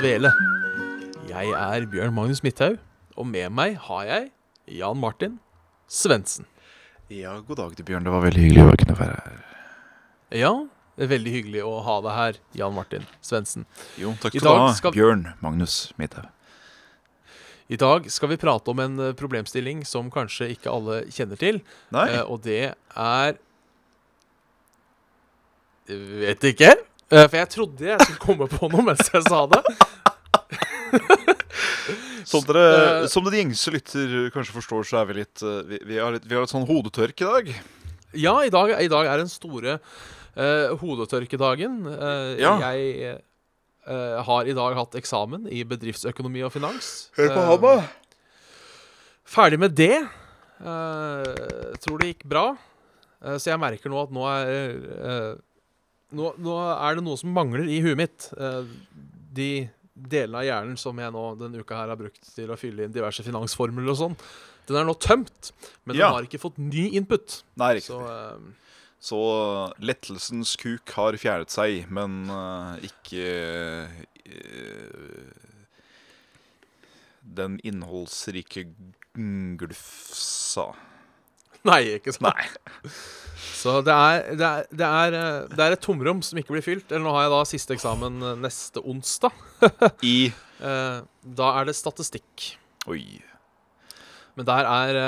Svele. Jeg er Bjørn Magnus Midthaug, og med meg har jeg Jan Martin Svendsen. Ja, god dag til Bjørn. Det var veldig hyggelig å kunne være her. Ja, det er veldig hyggelig å ha deg her, Jan Martin Svendsen. Jo, takk skal du ha, skal- Bjørn Magnus Midthaug. I dag skal vi prate om en eh, problemstilling som kanskje ikke alle kjenner til, Nei, eh, og det er vet ikke. Eh, For jeg trodde jeg skulle komme på noe mens jeg sa det. som, dere, eh, som den gjengse lytter kanskje forstår, så er vi litt eh, Vi, vi, har, litt, vi har litt sånn hodetørk i dag. Ja, i dag, i dag er den store uh, hodetørkedagen. Ja. Jeg har i dag hatt eksamen i bedriftsøkonomi og finans. Hør på han, da. Ferdig med det. Tror det gikk bra. Så jeg merker nå at nå er nå, nå er det noe som mangler i huet mitt. Eh, de delene av hjernen som jeg nå denne uka her har brukt til å fylle inn diverse finansformler og sånn, den er nå tømt. Men Ja. den har ikke fått ny input. Nei, riktig. Så Så, eh, lettelsens kuk har fjernet seg, men uh, ikke uh, Den innholdsrike glufsa. Nei, ikke sant? Nei. Så det er, det, er, det, er, eh, det er et tomrom som ikke blir fylt. Eller nå har jeg da siste eksamen eh, neste onsdag. I Eh, da er det statistikk. Oi. Men der er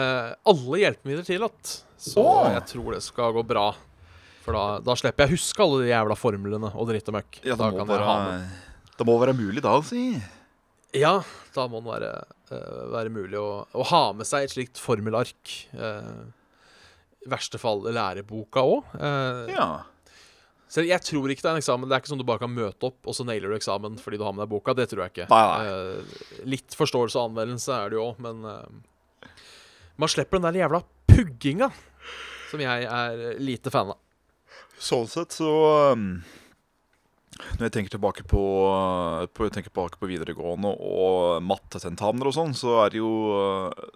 alle hjelpemidler tillatt. Så oh. jeg tror det skal gå bra. For da, da slipper jeg huske alle de jævla formlene og dritt og møkk. Ja, det må, være, det må være mulig da, si. Ja, da må det være, være mulig å, å ha med seg et slikt formelark. eh, I verste fall læreboka òg. Ja. Selv jeg tror ikke det er en eksamen. Det er ikke sånn du bare kan møte opp, og så nailer du eksamen fordi du har med deg boka. Det tror jeg ikke. Nei, nei. Eh, litt forståelse og anvendelse er det jo òg, men eh, man slipper den der jævla pugginga som jeg er lite fan av. Sånn sett så um, Når jeg tenker tilbake på, på, jeg tenker tilbake på videregående og mattetentamener og sånn, så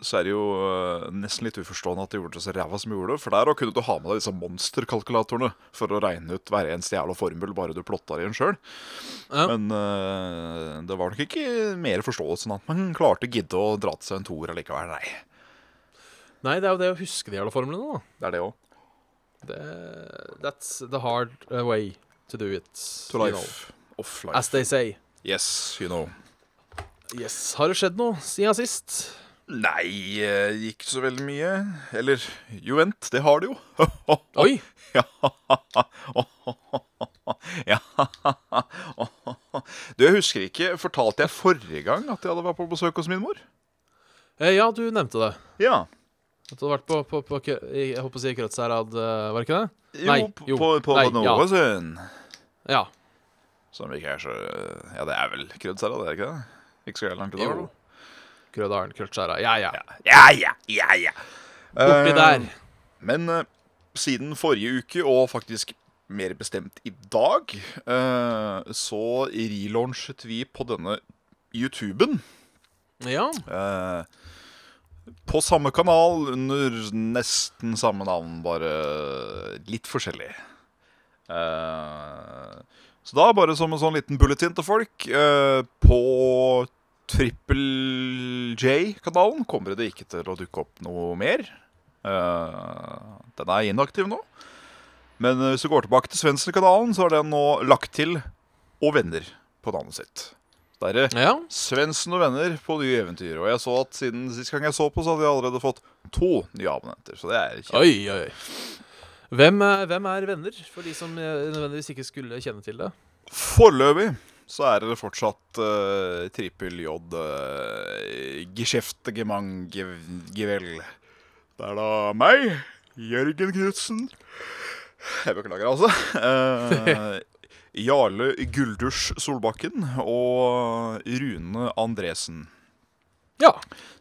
så er det jo uh, nesten litt uforstående at de gjorde det så ræva som de gjorde. For der kunne du ha med deg disse monsterkalkulatorene for å regne ut hver eneste jævla formel, bare du plotta i en sjøl. Ja. Men uh, det var nok ikke mer forståelse enn at man klarte å gidde å dra til seg en toer allikevel. Nei. Nei, det er jo det å huske de jævla formlene, da. Det er det òg. Det, that's the hard way to do it. To you know. life. Off life. As they say. Yes, you know. Yes. Har det skjedd noe siden sist? Nei, eh, ikke så veldig mye. Eller jo, vent, det har det jo. Oi! Ja. ja. Du, jeg husker ikke. Fortalte jeg forrige gang at jeg hadde vært på besøk hos min mor? Eh, ja, du nevnte det. Ja. At du hadde vært på, på, på, på Jeg holdt på å si Krødsherad, eh, var det ikke det? Jo, Nei, på, jo. på, på Nei, Novasund. Ja. Som ikke er så Ja, det er vel Krødsherad, det er ikke det? Ikke så langt unna. Krødalen, Krødsherad. Ja, ja. Ja, ja, ja, ja. Oppi Eh, der. Men uh, siden forrige uke, og faktisk mer bestemt i dag, uh, så relaunchet vi på denne YouTuben. Ja. eh, på samme kanal, under nesten samme navn, bare litt forskjellig. Uh, så da, bare som en sånn liten bulletin til folk uh, På Triple J-kanalen kommer det ikke til å dukke opp noe mer. Uh, den er inaktiv nå. Men hvis du går tilbake til Svendsen-kanalen, så er den nå lagt til og venner på navnet sitt. Det Ja. Svendsen og venner på nye eventyr. Og jeg så at siden sist gang jeg så på, så hadde jeg allerede fått to nye abonnenter. Så det er kjent. Oi, oi. Hvem, er- hvem er venner, for de som eh, nødvendigvis ikke skulle kjenne til det? Foreløpig så er det fortsatt uh, trippel J uh, gevel. Det er da meg, Jørgen Knutsen. Jeg beklager, altså. Eh, Jarle Guldusj Solbakken og Rune Andresen. Ja.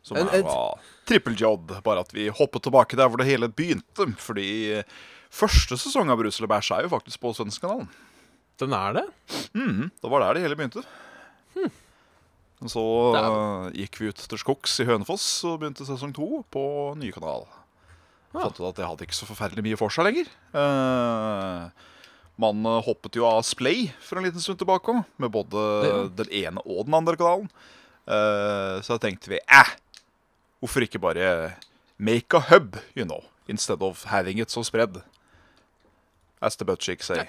Som En- da trippeljobb, bare at vi hoppet tilbake der hvor det hele begynte. Fordi første sesong av Brussel og bæsj er jo faktisk på Svenskkanalen. Den er det? Mm, det var der det hele begynte. Hmm. Så eh, gikk vi ut til skogs i Hønefoss og begynte sesong to på nye kanal. Ja. Fant ut at det hadde ikke så forferdelig mye for seg lenger. Eh, man hoppet jo av Splay for en liten stund tilbake òg, med både den ene og den andre kanalen. Eh, så da tenkte vi eh, hvorfor ikke bare make a hub, you know, instead of having it so spread. As the butt say.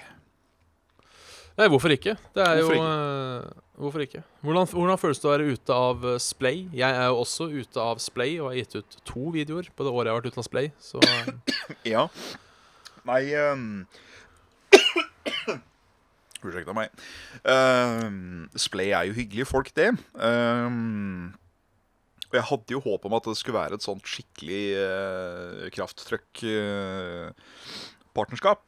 Nei, hvorfor ikke? Det er Hvorfor jo eh, Hvorfor ikke? Hvordan, hvordan føles det å være ute av eh, Splay? Jeg er jo også ute av Splay og har gitt ut to videoer på det året jeg har vært ute av Splay. Så Ja. Nei um... Unnskyld meg. Uh, Splay er jo hyggelige folk, det. Uh, og jeg hadde jo håp om at det skulle være et sånt skikkelig uh, krafttrøkk-partnerskap.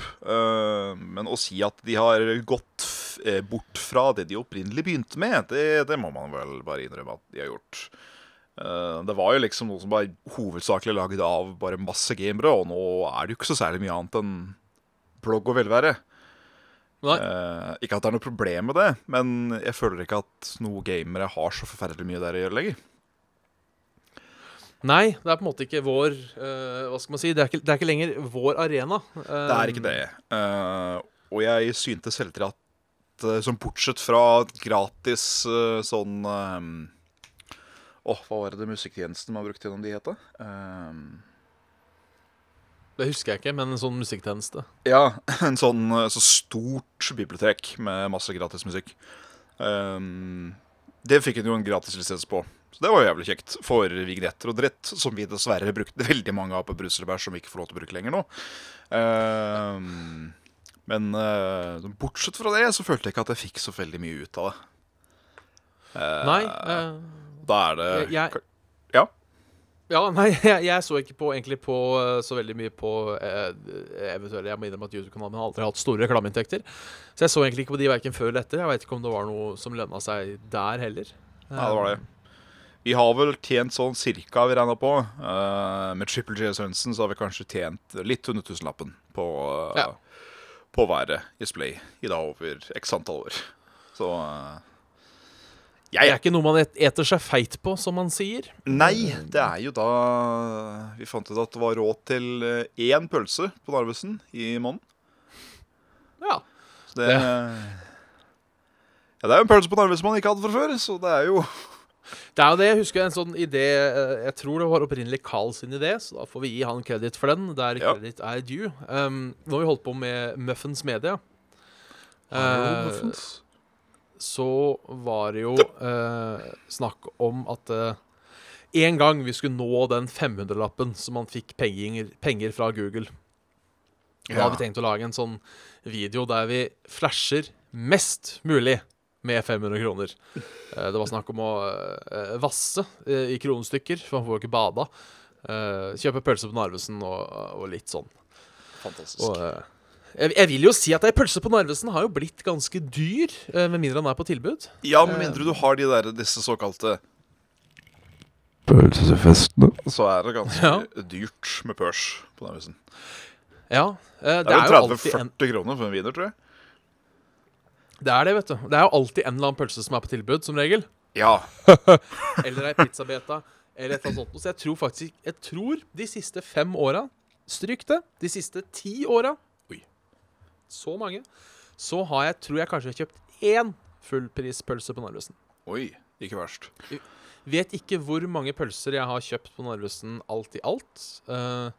men å si at de har gått eh, bort fra det de opprinnelig begynte med, det, det må man vel bare innrømme at de har gjort. Eh, det var jo liksom noe som var hovedsakelig laget av bare masse gamere, og nå er det jo ikke så særlig mye annet enn blogg og velvære. Eh, ikke at det er noe problem med det, men jeg føler ikke at noe gamere har så forferdelig mye der å gjøre lenger. Nei, det er på en måte ikke vår uh, Hva skal man si? Det er ikke, det er ikke lenger vår arena. Uh, Det er ikke det. Eh, og jeg syntes heller til at som bortsett fra gratis sånn Åh, hva var det musikktjenesten man brukte gjennom de het? da? Det husker jeg ikke, men en sånn musikktjeneste. Ja, en sånn eh, så stort bibliotek med masse gratis musikk. Um, det fikk hun jo en gratis lisens på, så det var jo jævlig kjekt. For vignetter og dritt, som vi dessverre brukte veldig mange av på Bruselberg, som vi ikke får lov til å bruke lenger nå. Um, men uh, bortsett fra det, så følte jeg ikke at jeg fikk så veldig mye ut av det. Uh, Nei. Uh, Da er det jeg, jeg. Ja, nei, jeg, jeg så ikke på, egentlig på eh, så veldig mye på eh, eventuelle Jeg må innrømme at YouTube-kanalen min har aldri hatt store reklameinntekter. Så jeg så egentlig ikke på de verken før eller etter. Jeg vet ikke om det var noe som lønna seg der heller. Ja, det var det. Vi har vel tjent sånn cirka, vi regna på. Uh, med Triple J Sørensen så har vi kanskje tjent litt under tusenlappen på, uh, Ja. på været i Splay i dag over x antall år. Så eh, Det er ikke noe man et, eter seg feit på, som man sier. Nei, det er jo da Vi fant ut at det var råd til eh, én pølse på Narvesen i måneden. Ja. Så det, ja, det er jo en pølse på Narvesen man ikke hadde fra før, så det er jo Det er jo det. Jeg husker en sånn idé eh, Jeg tror det var opprinnelig Carl sin idé, så da får vi gi han kreditt for den. Der Ja. er due. Um, nå har vi holdt på med Muffins Media. Hallo, uh, muffins. Så var det jo eh, snakk om at eh, en gang vi skulle nå den 500-lappen som man fikk penger, penger fra Google. Da Ja. hadde vi tenkt å lage en sånn video der vi flasher mest mulig med 500 kroner. Eh, det var snakk om å eh, vasse eh, i kronestykker, for man får jo ikke bada. Eh, kjøpe pølse på Narvesen og, og litt sånn. Fantastisk. Og, jeg, jeg vil jo si at ei pølse på Narvesen har jo blitt ganske dyr, eh, med mindre den er på tilbud. Ja, med mindre du har de der, disse såkalte Pølsefestene. Så er det ganske Ja. dyrt med pørs på Narvesen. Ja, eh, Det det er er jo jo alltid en 30-40 kroner for en wiener, tror jeg. Det er det, vet du. Det er jo alltid en eller annen pølse som er på tilbud, som regel. Ja. Eller ei pizzabeta, eller et eller annet sånt. Så jeg tror faktisk Jeg tror de siste fem åra Stryk det. De siste ti åra. Så mange. Så har jeg, tror jeg kanskje jeg har kjøpt én fullprispølse på Narvesen. Oi, ikke verst. Vet ikke hvor mange pølser jeg har kjøpt på Narvesen alt i alt. Uh,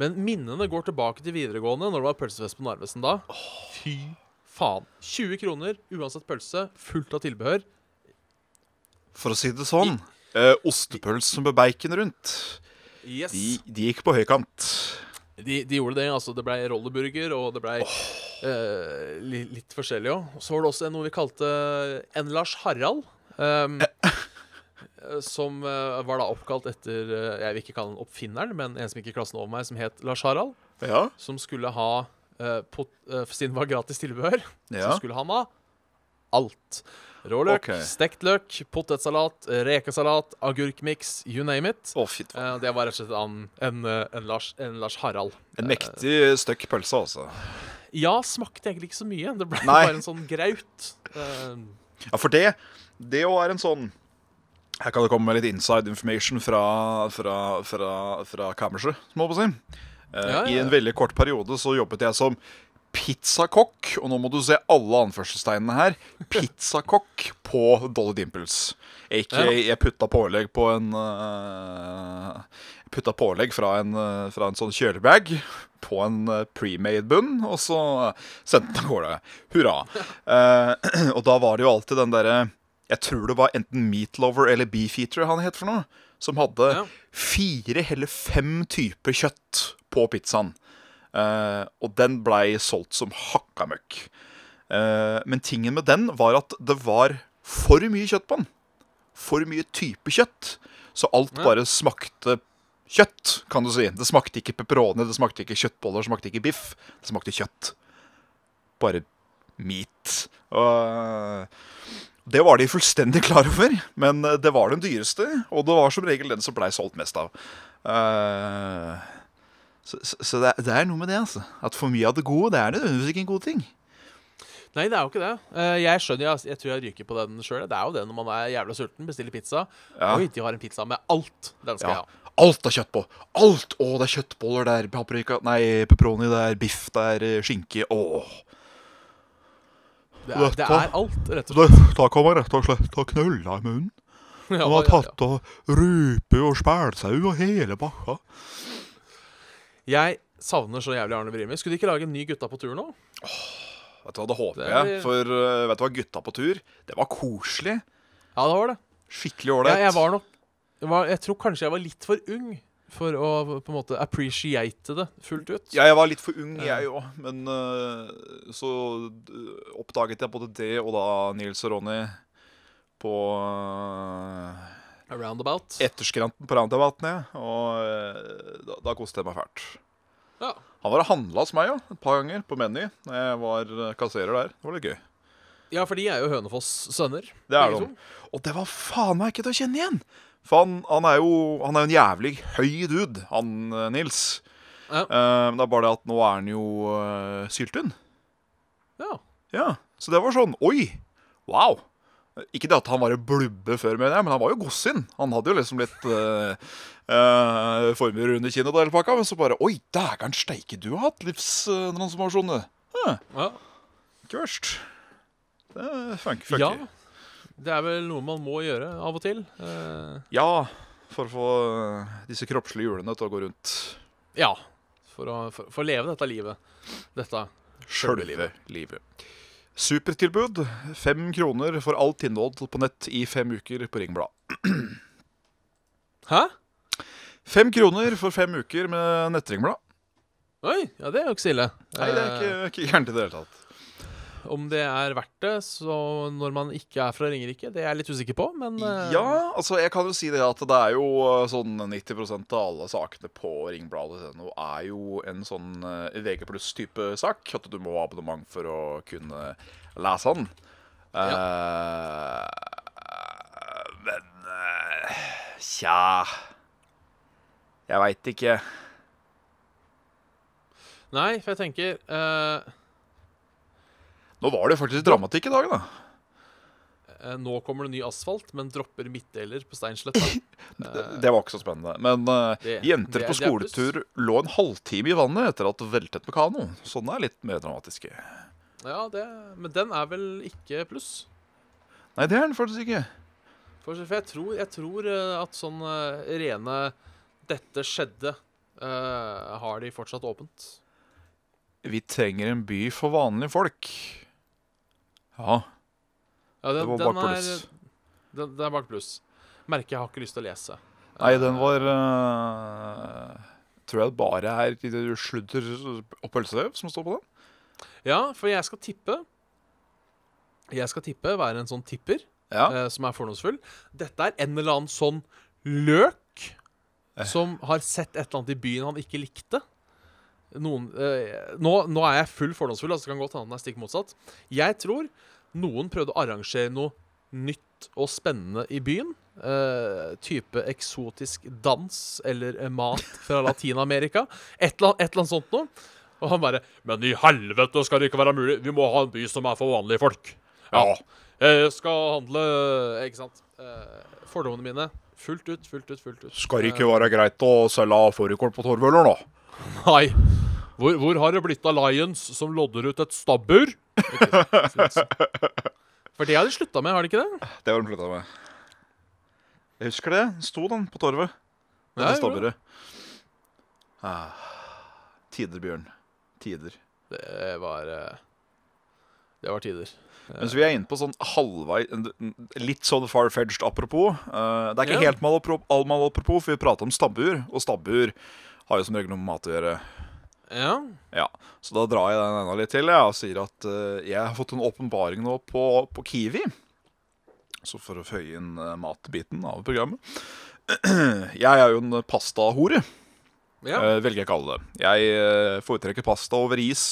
men minnene går tilbake til videregående, når det var pølsefest på Narvesen da. Fy faen. 20 kroner, uansett pølse, fullt av tilbehør. For å si det sånn, eh, ostepølsen med bacon rundt, Yes. de, de gikk på høykant. De, de gjorde det. altså Det blei rolleburger, og det blei eh, li, litt forskjellig òg. Så var det også noe vi kalte En Lars Harald. eh, som uh, var da oppkalt etter uh, Jeg vil ikke kalle han oppfinneren, men en som gikk i klassen over meg, som het Lars Harald. Ja. Som skulle ha pot, Siden det var gratis tilbehør, Ja. så skulle han ha alt. Råløk, okay. stekt løk, potetsalat, rekesalat, agurkmiks, you name it. Fint. Eh, det var rett og slett en, en, en, Lars, en Lars Harald. En mektig støkk pølse, altså. Ja, smakte egentlig ikke så mye. Det ble Nei. bare en sånn graut. Uh, Ja, for det Det òg er en sånn Her kan det komme med litt inside information fra, fra, fra, fra kammerset, må jeg si. Uh, Ja, ja, I en veldig kort periode så jobbet jeg som pizzakokk, og nå må du se alle anførselstegnene her. Pizzakokk på Dolly Dimples. Ja. jeg putta pålegg på en uh, Putta pålegg fra en, eh, fra en sånn kjølebag på en eh, premade bunn, og så sendte den av gårde. Hurra. Eh, og da var det jo alltid den derre Jeg tror det var enten Meat Lover eller Beefeater han het for noe. Som hadde Ja. fire eller fem typer kjøtt på pizzaen. Eh, og den blei solgt som hakka møkk. Eh, men tingen med den var at det var for mye kjøtt på den. For mye type kjøtt. Så alt bare smakte kjøtt, kan du si. Det smakte ikke pepperoni, det smakte ikke kjøttboller, det smakte ikke biff. Det smakte kjøtt. Bare meat. Og det var de fullstendig klar over, men eh, det var den dyreste, og det var som regel den som blei solgt mest av. Uh, så så, det, er- det er noe med det, altså. At for mye av det gode, det er nødvendigvis ikke en god ting. Nei, det er jo ikke det. Uh, jeg skjønner, jeg, jeg tror jeg ryker på den sjøl. Det er jo det når man er jævla sulten, bestiller pizza. Ja. Oi, de har en pizza med alt. Den skal Ja. jeg ha. Alt er kjøtt på. Alt! Å, det er kjøttboller, er paprika Nei, pepperoni, er biff, det er eh, skinke. Åh. Det er, det er alt, rett og slett. Da kan man rett og slett ha knølla i munnen. Ja, Man har tatt og rype og spælsau og hele bakka. Jeg savner så jævlig Arne Brimi. Skulle de ikke lage en ny Gutta på tur nå? Vet du hva, Det håper Det er- jeg. For eh, vet du hva, gutta på tur, det var koselig. Ja, det var det. Skikkelig ålreit. Ja, jeg var nok var, jeg tror kanskje jeg var litt for ung for å på en måte appreciate det fullt ut. Ja, jeg var litt for ung, jeg òg. Men uh, så eh, oppdaget jeg både det og da Nils og Ronny på uh, Roundabout. etterskranten på Roundabouten, ja. Og uh, da, da koste jeg meg fælt. Ja. Han var og handla hos meg jo, et par ganger på Meny jeg var kasserer der. Det var litt gøy. ja, for de er jo Hønefoss sønner. Det er de. Og det var faen meg ikke til å kjenne igjen! For han, han er jo Han er jo en jævlig høy dude, han eh, Nils. Ja. Eh, men det er bare det at nå er han jo uh, syltynn. Ja. Ja, så det var sånn Oi! Wow! Ikke det at han var en blubbe før, mener jeg, men han var jo godsinn. Han hadde jo liksom litt uh, uh, former under kinnet og hele pakka. Men så bare Oi, dægeren steike, du har hatt livstransformasjon, du. Huh, ja. ikke verst. Det funker. funker. ja. Det er vel noe man må gjøre av og til. Eh, Ja, for å få uh, disse kroppslige hjulene til å gå rundt. ja. For å, for, for å leve dette livet. Dette Sjølve livet. Supertilbud. Fem kroner for alt innhold på nett i fem uker på Ringblad. Hæ? Fem kroner for fem uker med nettringblad. Oi, ja, det er jo ikke så ille. Nei, det er Eh, ikke, ikke gærent i det hele tatt. Om det er verdt det så når man ikke er fra Ringerike, det er jeg litt usikker på, men eh, Ja, altså jeg kan jo si det at det er jo uh, sånn 90% av alle sakene på Ringbladet.no er jo en sånn uh, VG pluss-type sak. At du må ha abonnement for å kunne lese den. Eh, men uh, Tja Jeg veit ikke. Nei, for jeg tenker eh, Nå var det faktisk dramatikk i dag, da. eh, Nå kommer det ny asfalt, men dropper midtdeler på Steinsletta. Det, det var ikke så spennende. Men uh, Det- jenter det- på skoletur lå en halvtime i vannet etter at det veltet med kano. Sånne er litt mer dramatiske. Ja, det, men den er vel ikke pluss? Nei, det er den faktisk ikke. For, for jeg tror, jeg tror eh, at sånn eh, rene 'dette skjedde' uh, har de fortsatt åpent. Vi trenger en by for vanlige folk. Ja, Ja, det det var den bak pluss. Den, den er bak pluss. Merker jeg har ikke lyst til å lese. Nei, Eh, den var uh, Tror jeg bare er sludder og pølsevev som står på den. Ja, for jeg skal tippe Jeg skal tippe, være en sånn tipper Ja. uh, som er fordomsfull. Dette er en eller annen sånn løk Eh. som har sett et eller annet i byen han ikke likte. noen uh, nå, nå er jeg full fordomsfull, altså det kan godt hende den er stikk motsatt. Jeg tror noen prøvde å arrangere noe nytt og spennende i byen. Uh, type eksotisk dans eller eh, mat fra Latin-Amerika. Et, eller annet- et eller annet sånt noe. Og han bare Men i helvete skal det ikke være mulig! Vi må ha en by som er for vanlige folk. Ja. Jeg skal handle Ikke sant. Uh, fordommene mine fullt ut, fullt ut, fullt ut. Skal det ikke være greit å selge fårikål på Torvøler nå? Nei. Hvor, hvor har det blitt av Lions som lodder ut et stabbur? For det har de slutta med, har de ikke det? Det har de slutta med. Jeg husker det. Sto den på torvet. Jeg stabburet. Ah. Tider, Bjørn. Tider. Det var eh, Det var tider. Mens vi er inne på sånn halvvei Litt sånn far-fetched apropos. eh, det er ikke Ja. helt all malapropos, for vi prater om stabbur. Og stabbur har jo som regel noe med mat å gjøre. Ja. Ja, Så da drar jeg den enda litt til jeg, og sier at uh, jeg har fått en åpenbaring nå på, på Kiwi. Så for å føye inn uh, matbiten av programmet Jeg er jo en pastahore, ja. uh, velger jeg å kalle det. Jeg foretrekker pasta over is,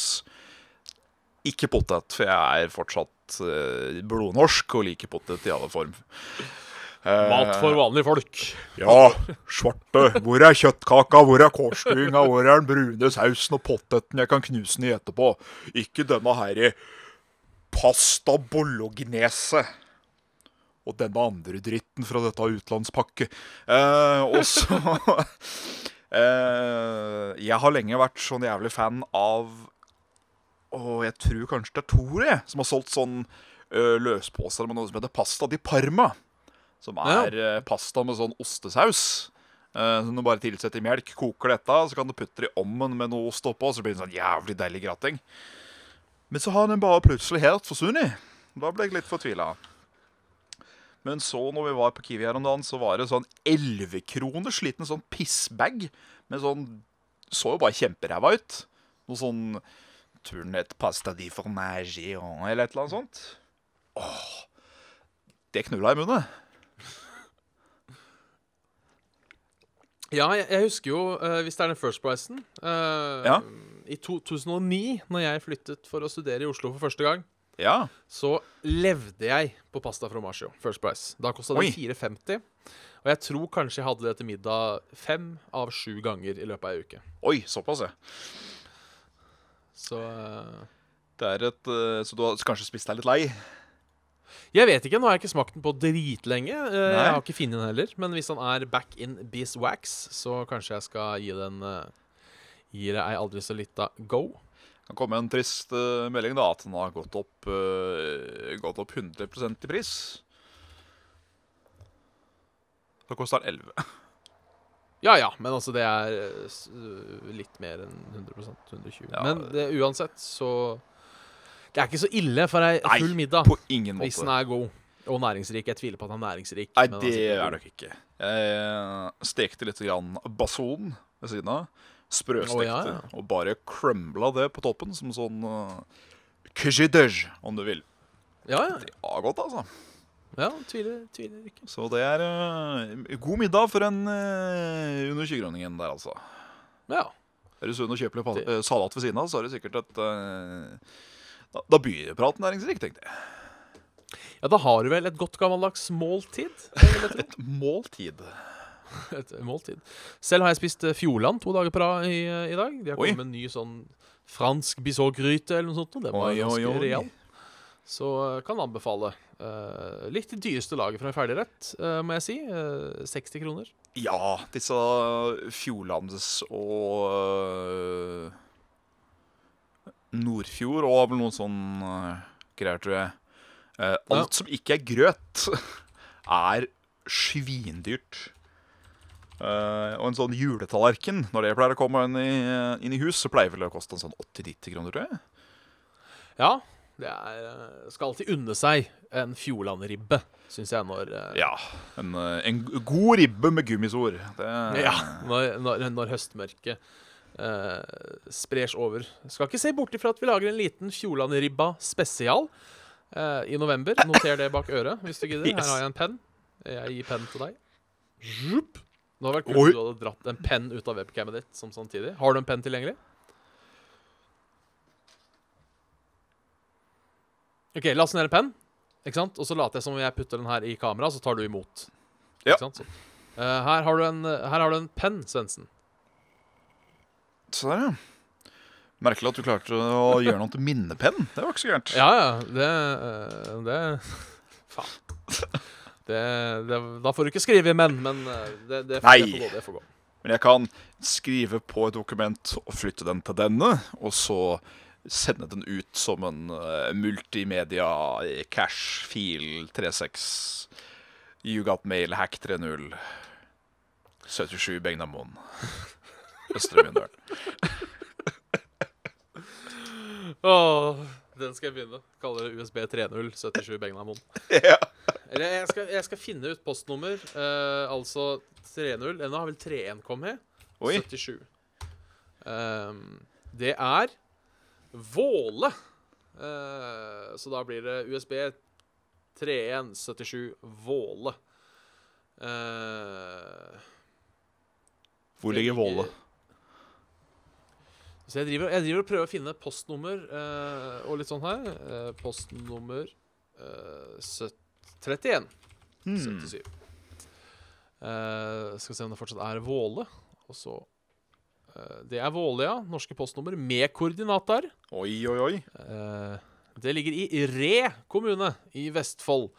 Ikke potet, for jeg er fortsatt blodnorsk og liker potet i alle form. Mat for vanlige folk. ja, svarte. Hvor er kjøttkaka? Hvor er kålstuinga, Hvor er den brune sausen og poteten jeg kan knuse den i etterpå? Ikke denne her i pasta bolognese. Og denne andre dritten fra dette utenlandspakket. Eh, og så eh, Jeg har lenge vært sånn jævlig fan av Og jeg tror kanskje det er Tore som har solgt sånn uh, løsposer med noe som heter pasta di Parma. Som er ja. pasta med sånn ostesaus. Eh, som du bare tilsetter melk, koker dette, så kan du putte det i ommen med noe ost oppå, så blir det en sånn jævlig deilig gratting. Men så har den bare plutselig helt forsvunnet. Da ble jeg litt fortvila. Men så, når vi var på Kiwi her om dagen, så var det sånn 11 kroner liten sånn pissbag med sånn Så jo bare kjemperæva ut. Noe sånn Turnet pasta di fornage eller et eller annet sånt. Åh, det knulla i munnen. Ja, jeg, jeg husker jo, uh, hvis det er den First Pricen uh, Ja. I 2009, når jeg flyttet for å studere i Oslo for første gang, Ja. så levde jeg på pasta fra Marcio. First Price. Da kosta det 4,50. Og jeg tror kanskje jeg hadde det til middag fem av sju ganger i løpet av ei uke. Oi, såpass, ja. Så uh, Det er et Så du har kanskje spist deg litt lei? Jeg vet ikke, nå har jeg ikke smakt den på dritlenge. Uh, jeg har ikke funnet den heller. Men hvis han er back in beeswax, så kanskje jeg skal gi den uh, Gir det ei aldri så lita go. kan komme en trist uh, melding, da, at den har gått opp, uh, gått opp 100 i pris. Da koster den 11. Ja ja, men altså, det er litt mer enn 100 120 Ja. Men det, uansett, så Det er ikke så ille for ei full middag På ingen måte. hvis den er god. Og næringsrik. Jeg tviler på at den er næringsrik. Nei, men det er det ikke. Jeg stekte litt grann bason ved siden av. Sprøstekte. Oh, ja, ja. Og bare crumbla det på toppen som sånn uh, om du vil. Ja, ja. Det var godt, altså. ja tviler, tviler ikke. Så det er uh, god middag for en uh, under 20-kroningen der, altså. Ja. Er du sunn og kjøper litt salat ved siden av, så er det sikkert et eh, Da, da begynner praten næringsrik, tenkte jeg. ja, da har du vel et godt gammeldags måltid? Et måltid. Et måltid. Selv har jeg spist eh, Fjordland to dager på rad i, i dag. De har Oi. kommet med en ny sånn fransk bisogryte eller noe sånt. og Det var Oi, ganske oi. real. Så eh, kan anbefale. Uh, litt dyreste laget fra en ferdigrett, uh, må jeg si. Uh, 60 kroner. Ja, disse Fjordlands og Nordfjord og vel noen sånn øh, greier, tror jeg. Eh, alt som ikke er grøt, er svindyrt. Eh, og en sånn juletallerken, når det pleier å komme inn i, inn i hus, så pleier vel det å koste en sånn 80-90 kroner, tror jeg. Ja, det er eh, Skal alltid unne seg en Fjordland-ribbe, syns jeg, når eh, Ja, en, en god ribbe med gummisor. Det, Ja, når, når, når høstmørket uh, spres over. Skal ikke se bort ifra at vi lager en liten Fjordland-ribba spesial uh, i november. Noter det bak øret hvis du gidder. Her har jeg en penn. Jeg gir penn til deg. Jupp. Det hadde vært kult om du hadde dratt en penn ut av webcamet ditt som samtidig. Har du en penn tilgjengelig? OK, last ned en penn, ikke sant? og så later jeg som om jeg putter den her i kamera, så tar du imot. Ja. Sant? Så. Uh, her har du en, her har du en penn, Svendsen. Så der, ja. Merkelig at du klarte å gjøre noe til minnepenn. Det var ikke så gærent. Ja, ja. Det, eh, det Faen. Det, det, da får du ikke skrive i menn, men eh, det, det, Nei. det får gå. Det får gå. Men jeg kan skrive på et dokument og flytte den til denne, og så sende den ut som en uh, multimedia cash fil 36 You got mail hack 30 77 Begnamoen. Østre Mjøndalen. oh, den skal jeg begynne. Kaller det USB 30 77 Begnamon. Ja. Eller jeg skal, jeg skal finne ut postnummer. Uh, altså 30. Ennå har vel 31 kommet. Oi. 77. Um, det er Våle. Uh, så da blir det USB 3177 Våle. Uh, Hvor ligger Våle? Så jeg driver, jeg driver og prøver å finne postnummer eh, og litt sånn her. Eh, postnummer eh, 31. Hmm. 77. Eh, skal se om det fortsatt er Våle. Og så eh, Det er Våle, ja. Norske postnummer med koordinater. Oi, oi, oi. Eh, det ligger i Re kommune i Vestfold.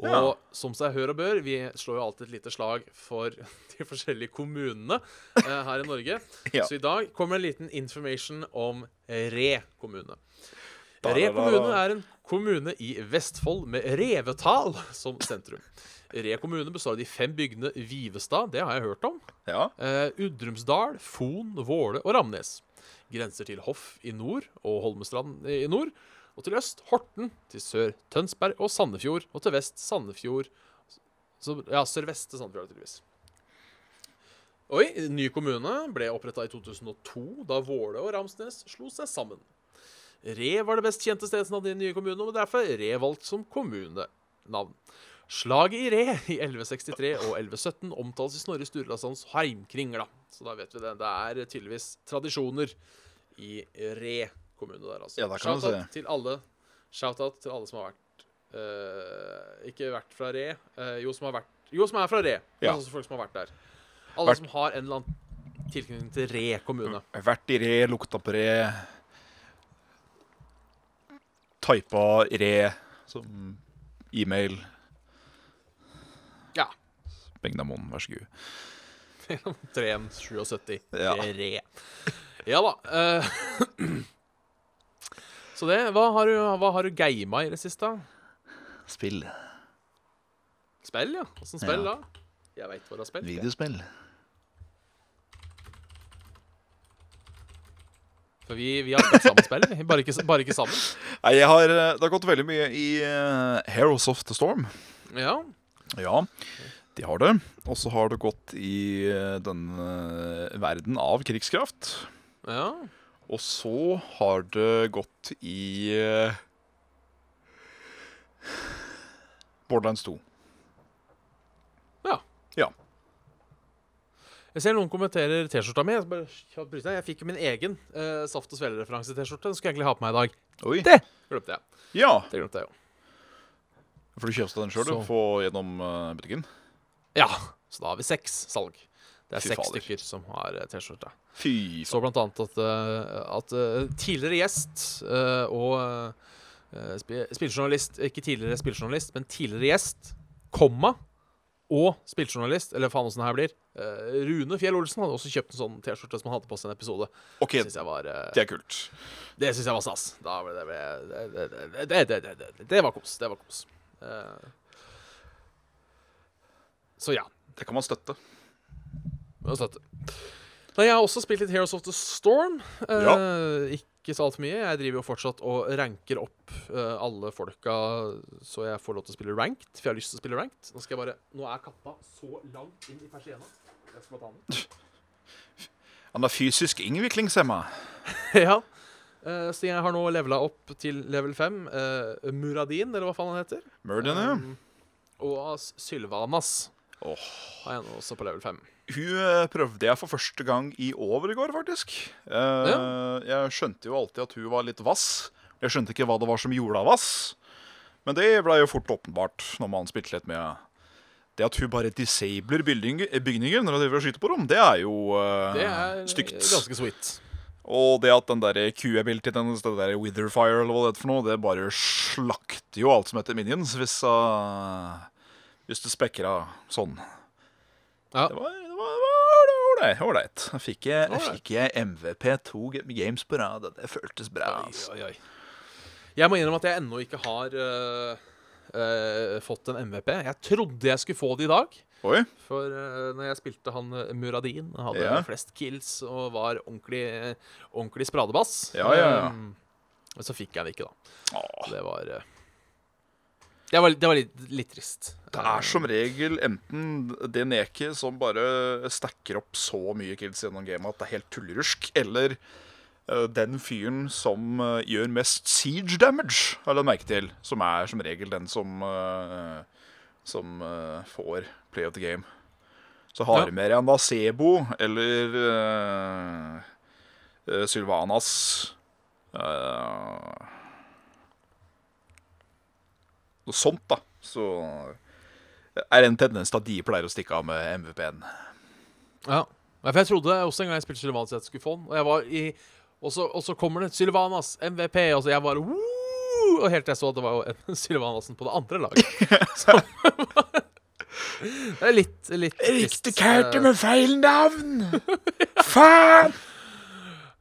Og Ja. som seg hør og bør, vi slår jo alltid et lite slag for de forskjellige kommunene eh, her i Norge. Ja. Så i dag kommer en liten information om Re kommune. Re kommune er en kommune i Vestfold med Revetal som sentrum. Re kommune består av de fem bygdene Vivestad, det har jeg hørt om. Ja. Eh, Udrumsdal, Fon, Våle og Ramnes. Grenser til Hoff i nord og Holmestrand i nord. Og til øst Horten, til sør Tønsberg og Sandefjord. Og til vest Sandefjord så, Ja, sørvest til Sandefjord, tydeligvis. Oi, ny kommune ble oppretta i 2002, da Våle og Ramsnes slo seg sammen. Re var det best kjente stedsnavnet i den nye kommunen, og derfor Re valgt som kommunenavn. Slaget i Re i 1163 og 1117 omtales i Snorre Sturlasons heimkringla. Så da vet vi det. Det er tydeligvis tradisjoner i Re kommune der, altså. Ja, Shout-out se. til alle Shout-out til alle som har vært uh, Ikke vært fra Re. Uh, jo, som har vært Jo, som er fra Re. Ja. også folk som har vært der. Alle Vært- som har en eller annen tilknytning til Re kommune. Vært i re, lukta på re. Typa re som e-mail. Ja. Begnamon, vær så god. 377. Ja. Re. Ja da. eh, så det Hva har du, hva har du gama i det siste? Spill. Spill, ja. Åssen spill Ja. da? Jeg veit hva du har spilt. Videospill. For vi, vi har spilt sammen spill, bare ikke, bare ikke sammen. Nei, har, eh, det har gått veldig mye i uh, Heroes of the Storm. Ja. Ja, de har det. Og så har det gått i uh, denne verden av krigskraft. ja. Og så har det gått i eh, Borderlands 2. Ja. Ja. Jeg ser noen kommenterer T-skjorta mi. Jeg, jeg fikk min egen uh, Saft og Svele-referanse-T-skjorte. Den skulle jeg egentlig ha på meg i dag. Oi. Det glemte jeg. Ja, Det glemte jeg jo. for du kjøpte den sjøl, du? Få gjennom eh, butikken? Ja, så da har vi seks salg. Det er Fy seks fader. stykker som har eh, T-skjorte. Fy Så blant annet at, eh, at eh, tidligere gjest og spillejournalist Ikke tidligere spillejournalist, men tidligere gjest, komma, og spillejournalist, eller faen åssen det her blir, Rune Fjell Olsen hadde også kjøpt en sånn T-skjorte som han hadde på seg en episode. Ok, var, Det er kult. Det syns jeg var stas. det, det, det, var kos. Det var kos. så ja. Det kan man støtte. Nei, jeg har også spilt litt Heroes of the Storm. Eh, Ikke så altfor mye. Jeg driver jo fortsatt og ranker opp eh, alle folka så jeg får lov til å spille ranked. For jeg har lyst til å spille ranked. Nå bare Nå er kappa så langt inn i persiena. Jeg skal ta den. Han er fysisk innviklingshemma. ja. Uh, så jeg har nå levela opp til level 5. Uh, Muradin, eller hva faen han heter. Murden, ja. Um, og Sylvanas Åh. har jeg nå også på level 5. Hun eh, prøvde jeg for første gang i over i går, faktisk. Eh, Jeg skjønte jo alltid at hun var litt vass. Jeg skjønte ikke hva det var som gjorde henne vass. Men det ble jo fort åpenbart når man spilte litt med Det at hun bare disabler bygninger, bygninger når hun driver og skyter på dem, det er jo uh, Det er stygt. ganske sweet. Og det at den der Q-abilityen hennes, det der Witherfire eller hva det er for noe, det bare slakter jo alt som heter minions hvis, uh, hvis du spekker av sånn. Ja. Det var, det var, det var ålreit. Da fikk jeg, fikk jeg MVP to games på rad. Det føltes bra. Altså. oi, oi. Jeg må innrømme at jeg ennå ikke har uh, uh, fått en MVP. Jeg trodde jeg skulle få det i dag. Oi. For uh, når jeg spilte han Muradin, hadde Ja. flest kills og var ordentlig, ordentlig spradebass. Ja, ja, ja. Um, så fikk jeg det ikke, da. Åh, det var øh, Det var, det var litt, litt trist. det er som regel enten det neket som bare stacker opp så mye kills gjennom gamet at det er helt tullerusk, eller eh, den fyren som eh, gjør mest siege damage, har jeg merke til. Som er som regel den som eh, Som får play of the game. Så har Ja. du med deg en Vasebo eller uh, Sylvanas eh, Noe sånt, da. Så er det en tendens til at de pleier å stikke av med MVP-en. Ja. For jeg trodde også en gang jeg spilte Sylvanas at jeg skulle få den. Og jeg var i Og så, og så kommer det Sylvanas MVP, og så jeg bare Woo! Og helt til jeg så at det var jo Sylvanasen på det andre laget. Så Det er litt, litt trist. med feil navn! Faen!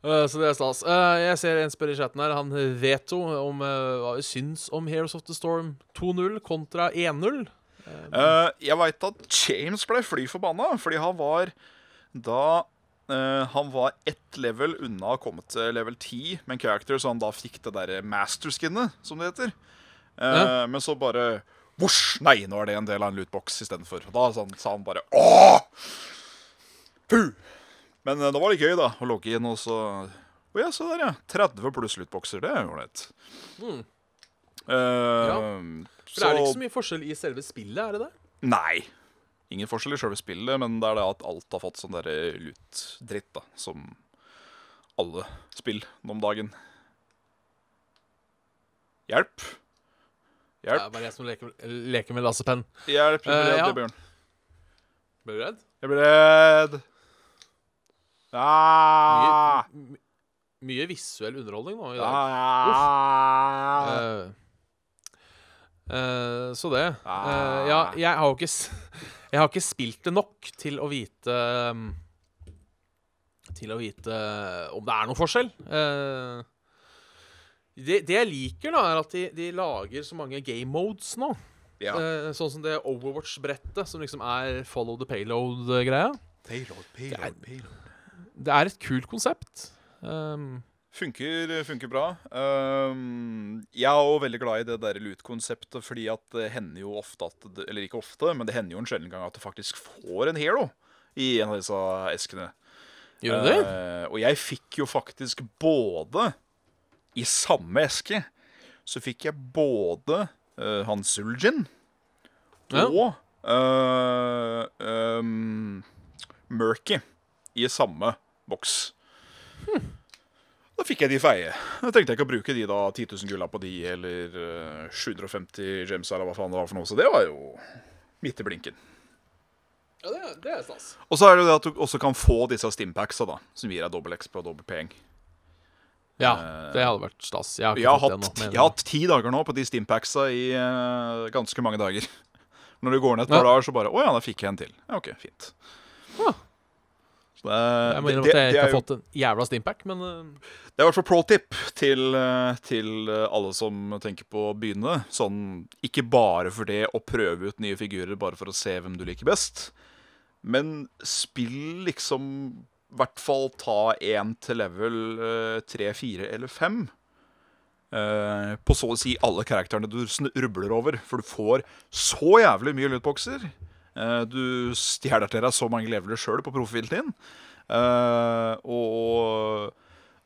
Eh, så det er stas. Eh, jeg ser en spør i chatten her. Han Veto om eh, hva vi syns om Heroes of the Storm 2-0 kontra 1-0. Eh, jeg veit at James ble fly forbanna, fordi han var da Uh, Han var ett level unna å komme til level 10 med en character, så han da fikk det derre masterskinnet, som det heter. Uh, Ja. Men så bare Vosj! Nei, nå er det en del av en lootbox istedenfor. Da sa han, sa han bare Åh! Puh! Men da var det gøy, da, å logge inn, og så Å ja, se der, ja. 30 pluss lootboxer. Det er jo ålreit. Mm. Eh, For det er ikke så mye forskjell i selve spillet, er det det? Nei. Ingen forskjell i selve spillet, men det er det at alt har fått sånn derre lut-dritt, da. Som alle spill nå om dagen. Hjelp. Hjelp. Det er bare jeg som leker, leker med lassepenn. Hjelp. Jeg blir redd, redd, ja. Bjørn. Ble du redd? Jeg blir redd. Ah! Mye, mye visuell underholdning nå i dag. Ah! Uh, uh, så det. Ah. ja, jeg har jo ikke Jeg har ikke spilt det nok til å vite um, Til å vite om det er noen forskjell. Det, det jeg liker, da, er at de, de lager så mange game modes nå. Ja. Sånn som det Overwatch-brettet, som liksom er follow the payload-greia. Payload, payload, payload. Det er et kult konsept. Um, Funker, funker bra. Um, jeg er òg veldig glad i det der loot-konseptet, fordi at det hender jo ofte at det, Eller ikke ofte, men det hender jo en sjelden gang at du faktisk får en hero i en av disse eskene. gjør du det? Uh, og jeg fikk jo faktisk både I samme eske så fikk jeg både uh, han Suljin Ja. og eh, um, Murky i samme boks. Da fikk jeg de feie. Da tenkte jeg ikke å bruke de da 10 000 gulla på de, eller eh, 750 gems, eller hva faen det var for noe. Så det var jo midt i blinken. Ja, det, det er stas. Og så er det jo det at du også kan få disse stimpacksa, da, som gir deg dobbel XP og dobbel peng. Ja, Eh, det hadde vært stas. Jeg har ikke Jeg har, hatt, ennå, jeg har hatt ti dager nå på de stimpacksa i uh, ganske mange dager. Når du går ned et par Ja. dager, så bare Å ja, da fikk jeg en til. Ja, OK, fint. Ja. Det, Jeg må innrømme at jeg ikke har fått en jævla steampack, men uh, det er i hvert fall pro tip til, eh, til eh, alle som tenker på å begynne. Sånn ikke bare for det å prøve ut nye figurer bare for å se hvem du liker best, men spill liksom i hvert fall ta én til level eh, tre, fire eller fem. eh, på så å si alle karakterene du rubler over. For du får så jævlig mye lootboxer. Eh, du stjeler til deg så mange leveler sjøl på profilen din. Eh, og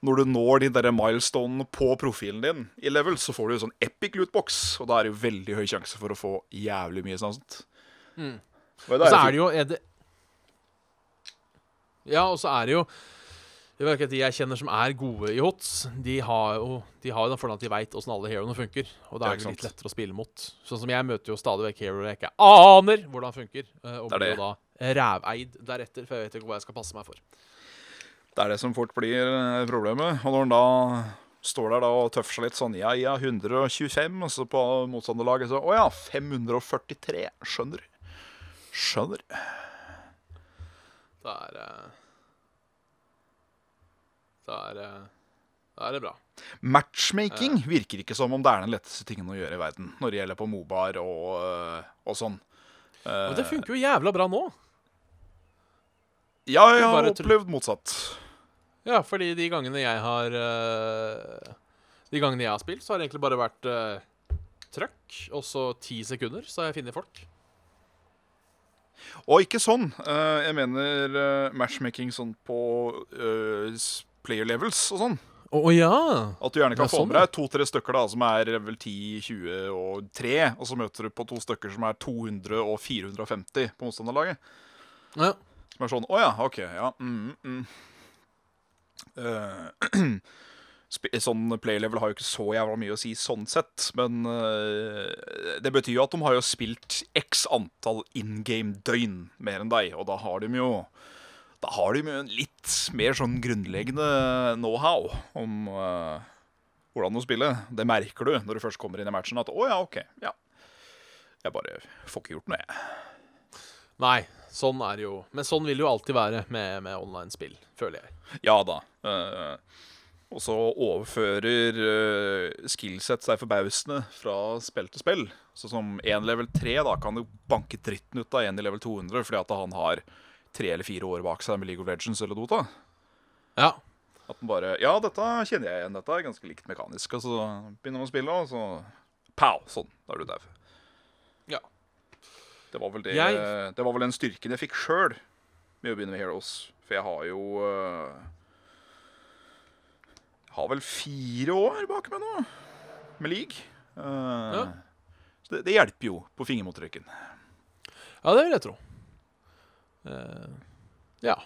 når du når de der milestonene på profilen din i level, så får du en sånn epic lootbox. Og da er det jo veldig høy sjanse for å få jævlig mye sånt. Mm. Og Og så er det jo er det, Ja, og så er det jo Det ikke at De jeg kjenner som er gode i HOTS, de har jo de har jo den fordelen at de veit åssen alle heroene funker. Og da er det litt lettere å spille mot. Sånn som jeg møter jo stadig vekk heroer jeg ikke aner hvordan funker. eh, Og blir jo da ræveid deretter, for jeg vet ikke hva jeg skal passe meg for. Det er det som fort blir eh, problemet. Og når han da står der da og tøffer seg litt sånn Ja, ja, 125, og så på motstanderlaget så Å ja, 543. Skjønner. Skjønner. Det er eh, Da er eh, Da er det bra. Matchmaking virker ikke som om det er den letteste tingen å gjøre i verden når det gjelder på Mobar og, øh, og sånn. Men det funker jo jævla bra nå. Ja, jeg har opplevd motsatt. Ja, fordi de gangene jeg har eh, De gangene jeg har spilt, så har det egentlig bare vært uh, trøkk, og så ti sekunder, så har jeg funnet folk. Og ikke sånn. Uh, jeg mener eh, matchmaking sånn på eh, player levels og sånn. Å ja! At du gjerne kan få sånn, med deg to-tre stykker da, som er level 10, 20 og 3, og så møter du på to stykker som er 200 og 450 på motstanderlaget. ja. Som er sånn Å ja, OK. Ja. Mm, mm. Uh, sånn playlevel har jo ikke så jævla mye å si sånn sett, men uh, det betyr jo at de har jo spilt x antall in game-døgn mer enn deg, og da har de jo Da har de litt mer sånn grunnleggende know-how om uh, hvordan å spille. Det merker du når du først kommer inn i matchen, at å ja, OK. Ja. Jeg bare får ikke gjort noe, jeg. Nei, sånn er det jo. Men sånn vil det jo alltid være med, med online-spill, føler jeg. Ja da. Uh, og så overfører uh, skillset seg forbausende fra spill til spill. Så som en level 3 da kan du banke dritten ut av en i level 200 fordi at han har tre eller fire år bak seg med League of Legends eller Dota. Ja. At den bare Ja, dette kjenner jeg igjen. Dette er ganske likt mekanisk. Og så begynner man å spille, og så pow! Sånn. Da er du dau. ja. Det var vel det Jeg- Det var vel den styrken jeg fikk sjøl med å begynne med Heroes. For jeg har jo øh, Har vel fire år bak meg nå med league. Uh, Ja. Så det, det hjelper jo på fingermottrykken. Ja, det vil jeg tro. Eh, ja.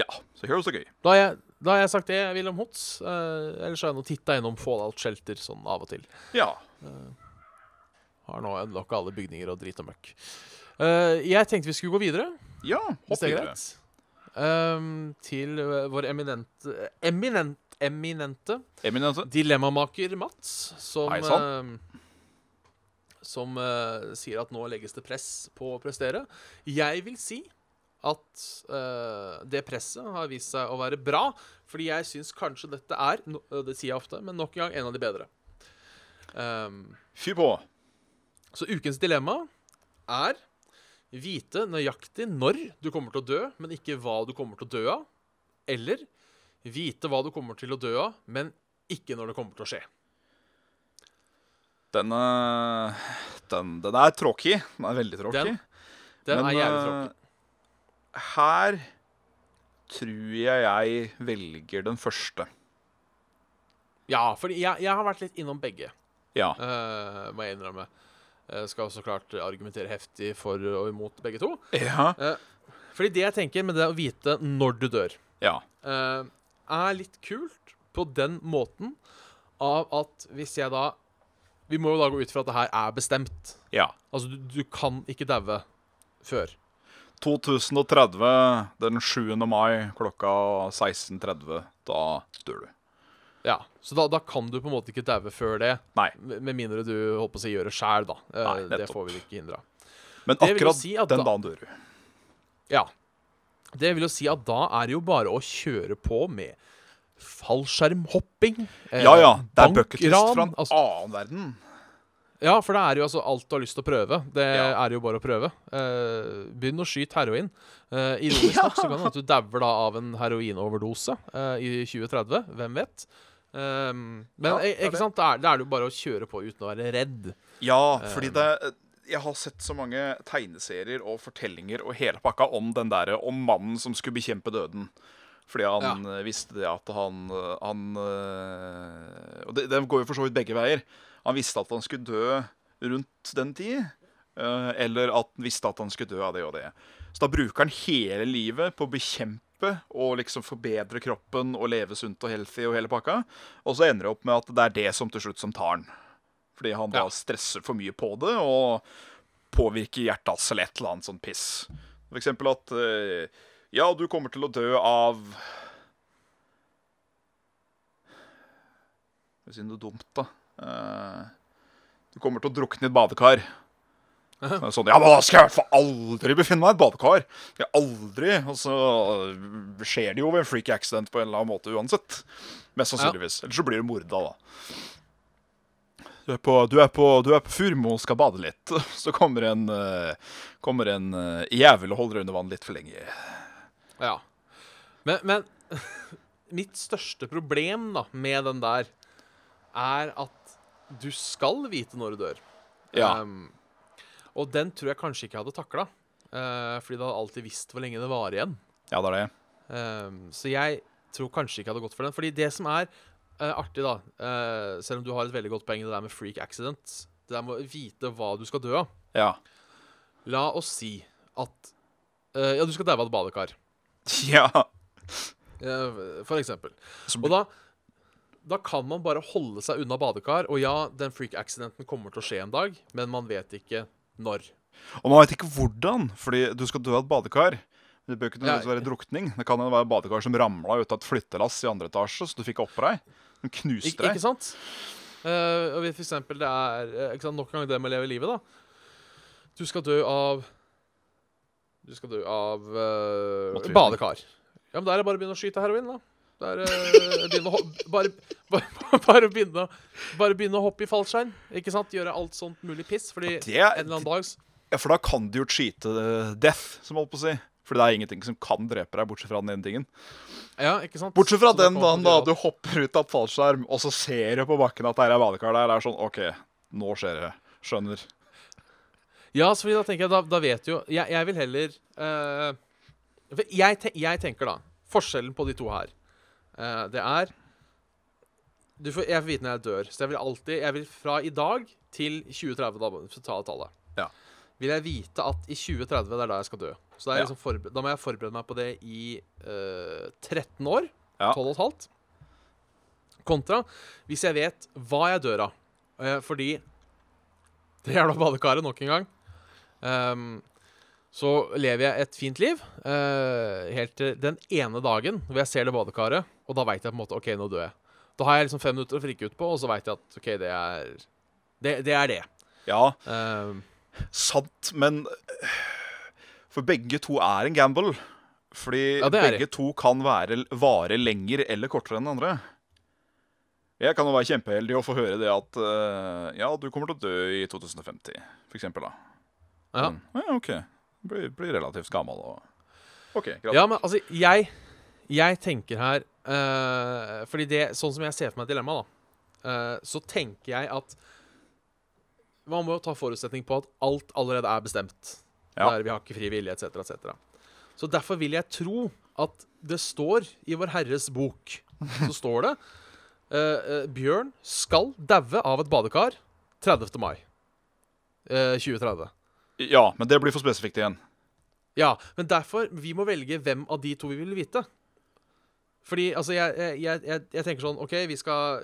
Ja, så Heroes er gøy. Da har jeg, da har jeg sagt det om HOTS. Uh, ellers har jeg nå titta innom Fallout Shelter sånn av og til. Ja. Har nå unlocka alle bygninger og drit og møkk. Uh, jeg tenkte vi skulle gå videre, Ja, hopp er videre. Ehm, til eh, vår eminente Eminent, eminente Eminente. dilemmamaker Mats, som Hei sann. eh, Som uh, sier at nå legges det press på å prestere. Jeg vil si at uh, det presset har vist seg å være bra, fordi jeg syns kanskje dette er, no, eh, det sier jeg ofte, men nok en gang en av de bedre. Um, Fy på. så ukens dilemma er vite nøyaktig når du kommer til å dø, men ikke hva du kommer til å dø av. Eller vite hva du kommer til å dø av, men ikke når det kommer til å skje. Den, øh, den, den er tråkig. Den er veldig tråkig. Den Den Men, er jævlig tråkig. Her tror jeg jeg velger den første. Ja, for jeg, jeg har vært litt innom begge, Ja. uh, må jeg innrømme. Jeg skal så klart argumentere heftig for og imot begge to. Ja. Fordi det jeg tenker med det å vite når du dør, ja. uh, er litt kult på den måten av at hvis jeg da Vi må jo da gå ut fra at det her er bestemt. ja. Altså, du, du kan ikke daue før. 2030, den 7. mai klokka 16.30. Da dør du. Ja, Så da, da kan du på en måte ikke daue før det. Nei. Med mindre du på å si gjør det sjæl, da. Eh, Nei, det får vi ikke hindre. Men akkurat si den da- dagen dør du. Ja. Det vil jo si at da er det jo bare å kjøre på med fallskjermhopping. eh, Ja ja, det er bucketlist fra en altså, annen verden. Ja, for det er jo altså alt du har lyst til å prøve. Det Ja. er jo bare å prøve. Uh, begynn å skyte heroin. Uh, ironisk nok så kan det at du dauer da av en heroinoverdose uh, i 2030. Hvem vet? Um, men Ja, ikke det. sant? Da er, da er det jo bare å kjøre på uten å være redd. Ja, fordi Um. det Jeg har sett så mange tegneserier og fortellinger og hele pakka om den derre om mannen som skulle bekjempe døden. Fordi han ja. visste det at han, han Og det, det går jo for så vidt begge veier. Han visste at han skulle dø rundt den tid. eh, eller at han visste at han skulle dø av det og det. Så da bruker han hele livet på å bekjempe og liksom forbedre kroppen og leve sunt og healthy og hele pakka. Og så ender det opp med at det er det som til slutt som tar han. Fordi han da Ja. stresser for mye på det og påvirker hjertet eller et eller annet sånn piss. For eksempel at eh, Ja, du kommer til å dø av Skal vi si noe dumt, da. Eh, du kommer til å drukne i et badekar. Sånn, ja, men da skal jeg i hvert fall aldri befinne meg i et badekar. Skal jeg aldri. Og så skjer det jo ved en freak accident på en eller annen måte uansett. Mest sannsynligvis. Eller så blir du morda, da. Du er på, du er på, du er på Furmo og skal bade litt. Så kommer en, eh, kommer en eh, jævel og holder deg under vann litt for lenge. Ja. Men, men mitt største problem da med den der er at du skal vite når du dør. Ja. Um, og den tror jeg kanskje ikke jeg hadde takla. Uh, fordi du hadde alltid visst hvor lenge det varer igjen. Ja, det er det. Um, så jeg tror kanskje ikke jeg hadde gått for den. Fordi det som er uh, artig, da uh, Selv om du har et veldig godt poeng, det der med freak accident Det der med å vite hva du skal dø av. Ja. La oss si at uh, Ja, du skal daue av et badekar. Ja. eh, for eksempel. Og da, da kan man bare holde seg unna badekar. Og ja, den freak accidenten kommer til å skje en dag, men man vet ikke når. Og man vet ikke hvordan, fordi du skal dø av et badekar. Det bør ikke nødvendigvis være drukning. Det kan være badekar som ramla ut av et flyttelass i andre etasje, så du fikk oppå deg. Den Ik knuste ikke deg. sant? Uh, og for eksempel det er eh, ikke sant, nok en gang det med å leve livet, da. Du skal dø av Du skal dø av uh, badekar. Ja, men da er det bare å begynne å skyte heroin, da. Det er, eh, bare, bare, bare, begynne, bare begynne å hoppe i fallskjerm. Ikke sant? Gjøre alt sånt mulig piss. Fordi Det en eller annen dag Ja, for da kan du jo cheate eh, death, som holdt på å si. Fordi det er ingenting som kan drepe deg, bortsett fra den ene tingen. Ja, ikke sant? Bortsett fra Så den dagen da du hopper ut av et fallskjerm, og så ser du på bakken at det er badekar der. Det er sånn OK, nå skjer det. Skjønner. Ja, så da tenker jeg, da, da vet jo Jeg, jeg vil heller uh, jeg, te, jeg tenker da Forskjellen på de to her eh, Det er du får, Jeg får vite når jeg dør Så jeg vil alltid Jeg vil fra i dag til 2030 da, for å ta tallet Ja. Vil jeg vite at i 2030 det er da jeg skal dø Så er Ja. liksom da må jeg forberede meg på det i uh, 13 år Ja. 12 og et halvt Kontra Hvis jeg vet hva jeg dør av Uh, Fordi Det jævla badekaret nok en gang Ehm, så lever jeg et fint liv eh, helt til den ene dagen hvor jeg ser det badekaret, og da veit jeg på en måte OK, nå dør jeg. Da har jeg liksom fem minutter å frikke ut på, og så veit jeg at OK, det er det. Det er det. Ja, Ehm, sant, men eh, For begge to er en gamble. Fordi Ja, begge to kan være, vare lenger eller kortere enn andre. Jeg kan jo være kjempeheldig og få høre det at uh, Ja, du kommer til å dø i 2050, for eksempel, da. ja. Ja, OK. Blir, blir relativt gammel og OK, greit. ja, men altså, jeg Jeg tenker her uh, Fordi det Sånn som jeg ser for meg dilemmaet, da, uh, så tenker jeg at Man må jo ta forutsetning på at alt allerede er bestemt. Ja. Der vi har ikke fri vilje, etc., etc. Så derfor vil jeg tro at det står i Vår Herres bok Så står det eh, Bjørn skal daue av et badekar 30. mai eh, 2030. Ja, men det blir for spesifikt igjen. Ja, men derfor vi må velge hvem av de to vi vil vite. Fordi altså, jeg, jeg, jeg, jeg, tenker sånn OK, vi skal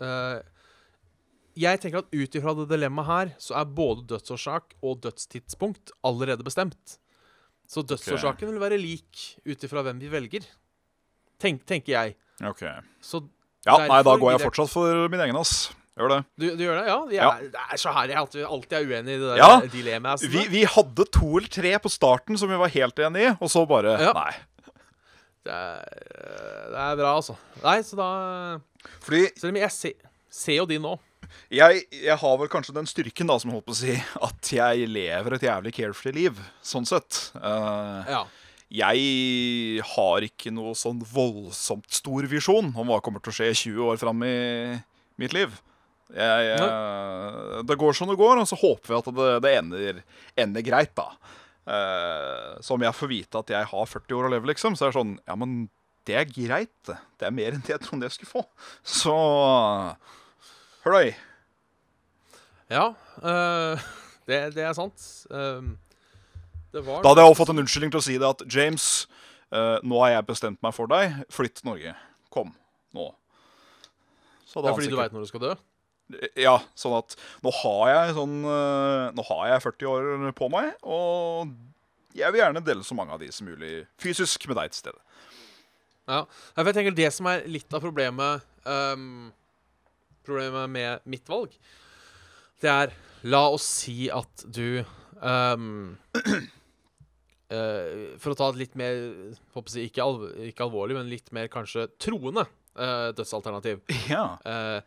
uh, Jeg tenker at ut ifra det dilemmaet her, så er både dødsårsak og dødstidspunkt allerede bestemt. Så dødsårsaken vil være lik ut ifra hvem vi velger. Tenk, tenker jeg. Ok. Så Ja, nei, da går jeg jeg- fortsatt for min egen, ass. Gjør det. du, du gjør det? Ja? Jeg, Ja. Det er så herlig at vi alltid er uenige i det der Ja, dilemmaet. Vi, vi hadde to eller tre på starten som vi var helt enige i, og så bare Ja. Nei. Det er, det er bra, altså. Nei, så da Fordi Selv om jeg ser, ser jo de nå. jeg, jeg har vel kanskje den styrken, da, som jeg holdt på å si, at jeg lever et jævlig carefree liv, sånn sett. Uh, Ja. jeg har ikke noe sånn voldsomt stor visjon om hva kommer til å skje 20 år fram i mitt liv. Jeg, jeg, det går som det går, og så håper vi at det, det ender, ender greit, da. Uh, så om jeg får vite at jeg har 40 år å leve, liksom, så er det sånn Ja, men det er greit, det. Det er mer enn det jeg trodde jeg skulle få. Så høløy. Ja, Uh, det, det er sant. Uh, det var Da hadde jeg også fått en unnskyldning til å si det at James, eh, Nå har jeg bestemt meg for deg. Flytt til Norge. Kom. Nå. Så Ja, han fordi du veit når du skal dø? Ja, sånn at nå har jeg sånn eh, Nå har jeg 40 år på meg, og jeg vil gjerne dele så mange av de som mulig fysisk med deg til stede. Ja. For jeg tenker Det som er litt av problemet um, Problemet med mitt valg, det er La oss si at du um, uh, For å ta et litt mer håper jeg, ikke, alv ikke alvorlig, men litt mer kanskje troende uh, dødsalternativ. Ja. Eh,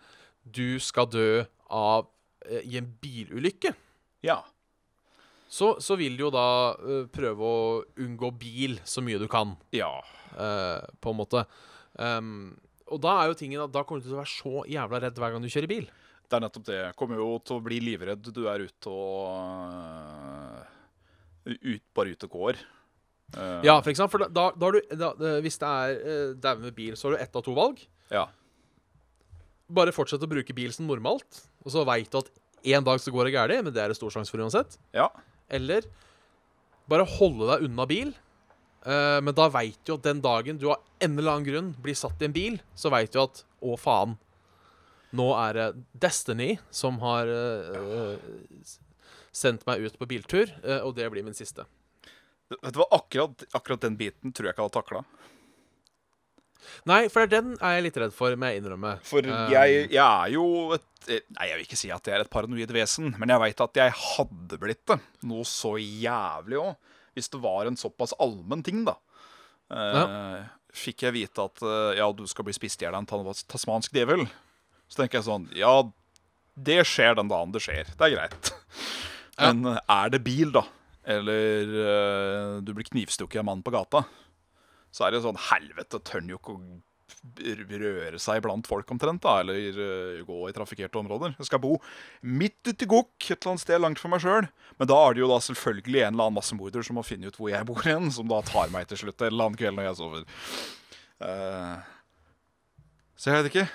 du skal dø av eh, i en bilulykke. Ja. Så, så vil du jo da eh, prøve å unngå bil så mye du kan. Ja. eh, på en måte. Um, og da er jo tingen at da kommer du til å være så jævla redd hver gang du kjører bil. Det er nettopp det. Kommer jo til å bli livredd. Du er ute og øh, ut, Bare ute og går. Eh, Ja, for eksempel, for da, da, har du da, eh, Hvis det er uh, dau med bil, så har du ett av to valg. ja. Bare fortsett å bruke bil som normalt, og så veit du at en dag så går det galt, men det er det stor sjanse for uansett. ja. Eller bare holde deg unna bil. uh, men da veit du at den dagen du av en eller annen grunn blir satt i en bil, så veit du at å, faen. Nå er det Destiny som har eh, sendt meg ut på biltur, uh, og det blir min siste. Vet du hva, akkurat, akkurat den biten tror jeg ikke jeg hadde takla. Nei, for den er jeg litt redd for, må jeg innrømme. For Eh, jeg, jeg er jo et eh, Nei, jeg vil ikke si at jeg er et paranoid vesen, men jeg veit at jeg hadde blitt det. Noe så jævlig òg. Hvis det var en såpass allmenn ting, da. Ja. Fikk jeg vite at eh, ja, du skal bli spist i hjel av en tasmansk djevel, så tenker jeg sånn Ja, det skjer den dagen det skjer. Det er greit. Men ja. er det bil, da, eller eh, du blir knivstukket av en mann på gata, så er det sånn Helvete, tør jo ikke å røre seg blant folk omtrent, da, eller eh, gå i trafikkerte områder. Jeg skal bo midt uti Gokk, et eller annet sted langt for meg sjøl. Men da er det jo da selvfølgelig en eller annen massemorder som må finne ut hvor jeg bor igjen, som da tar meg til slutt en eller annen kveld når jeg sover. Uh, så jeg vet ikke.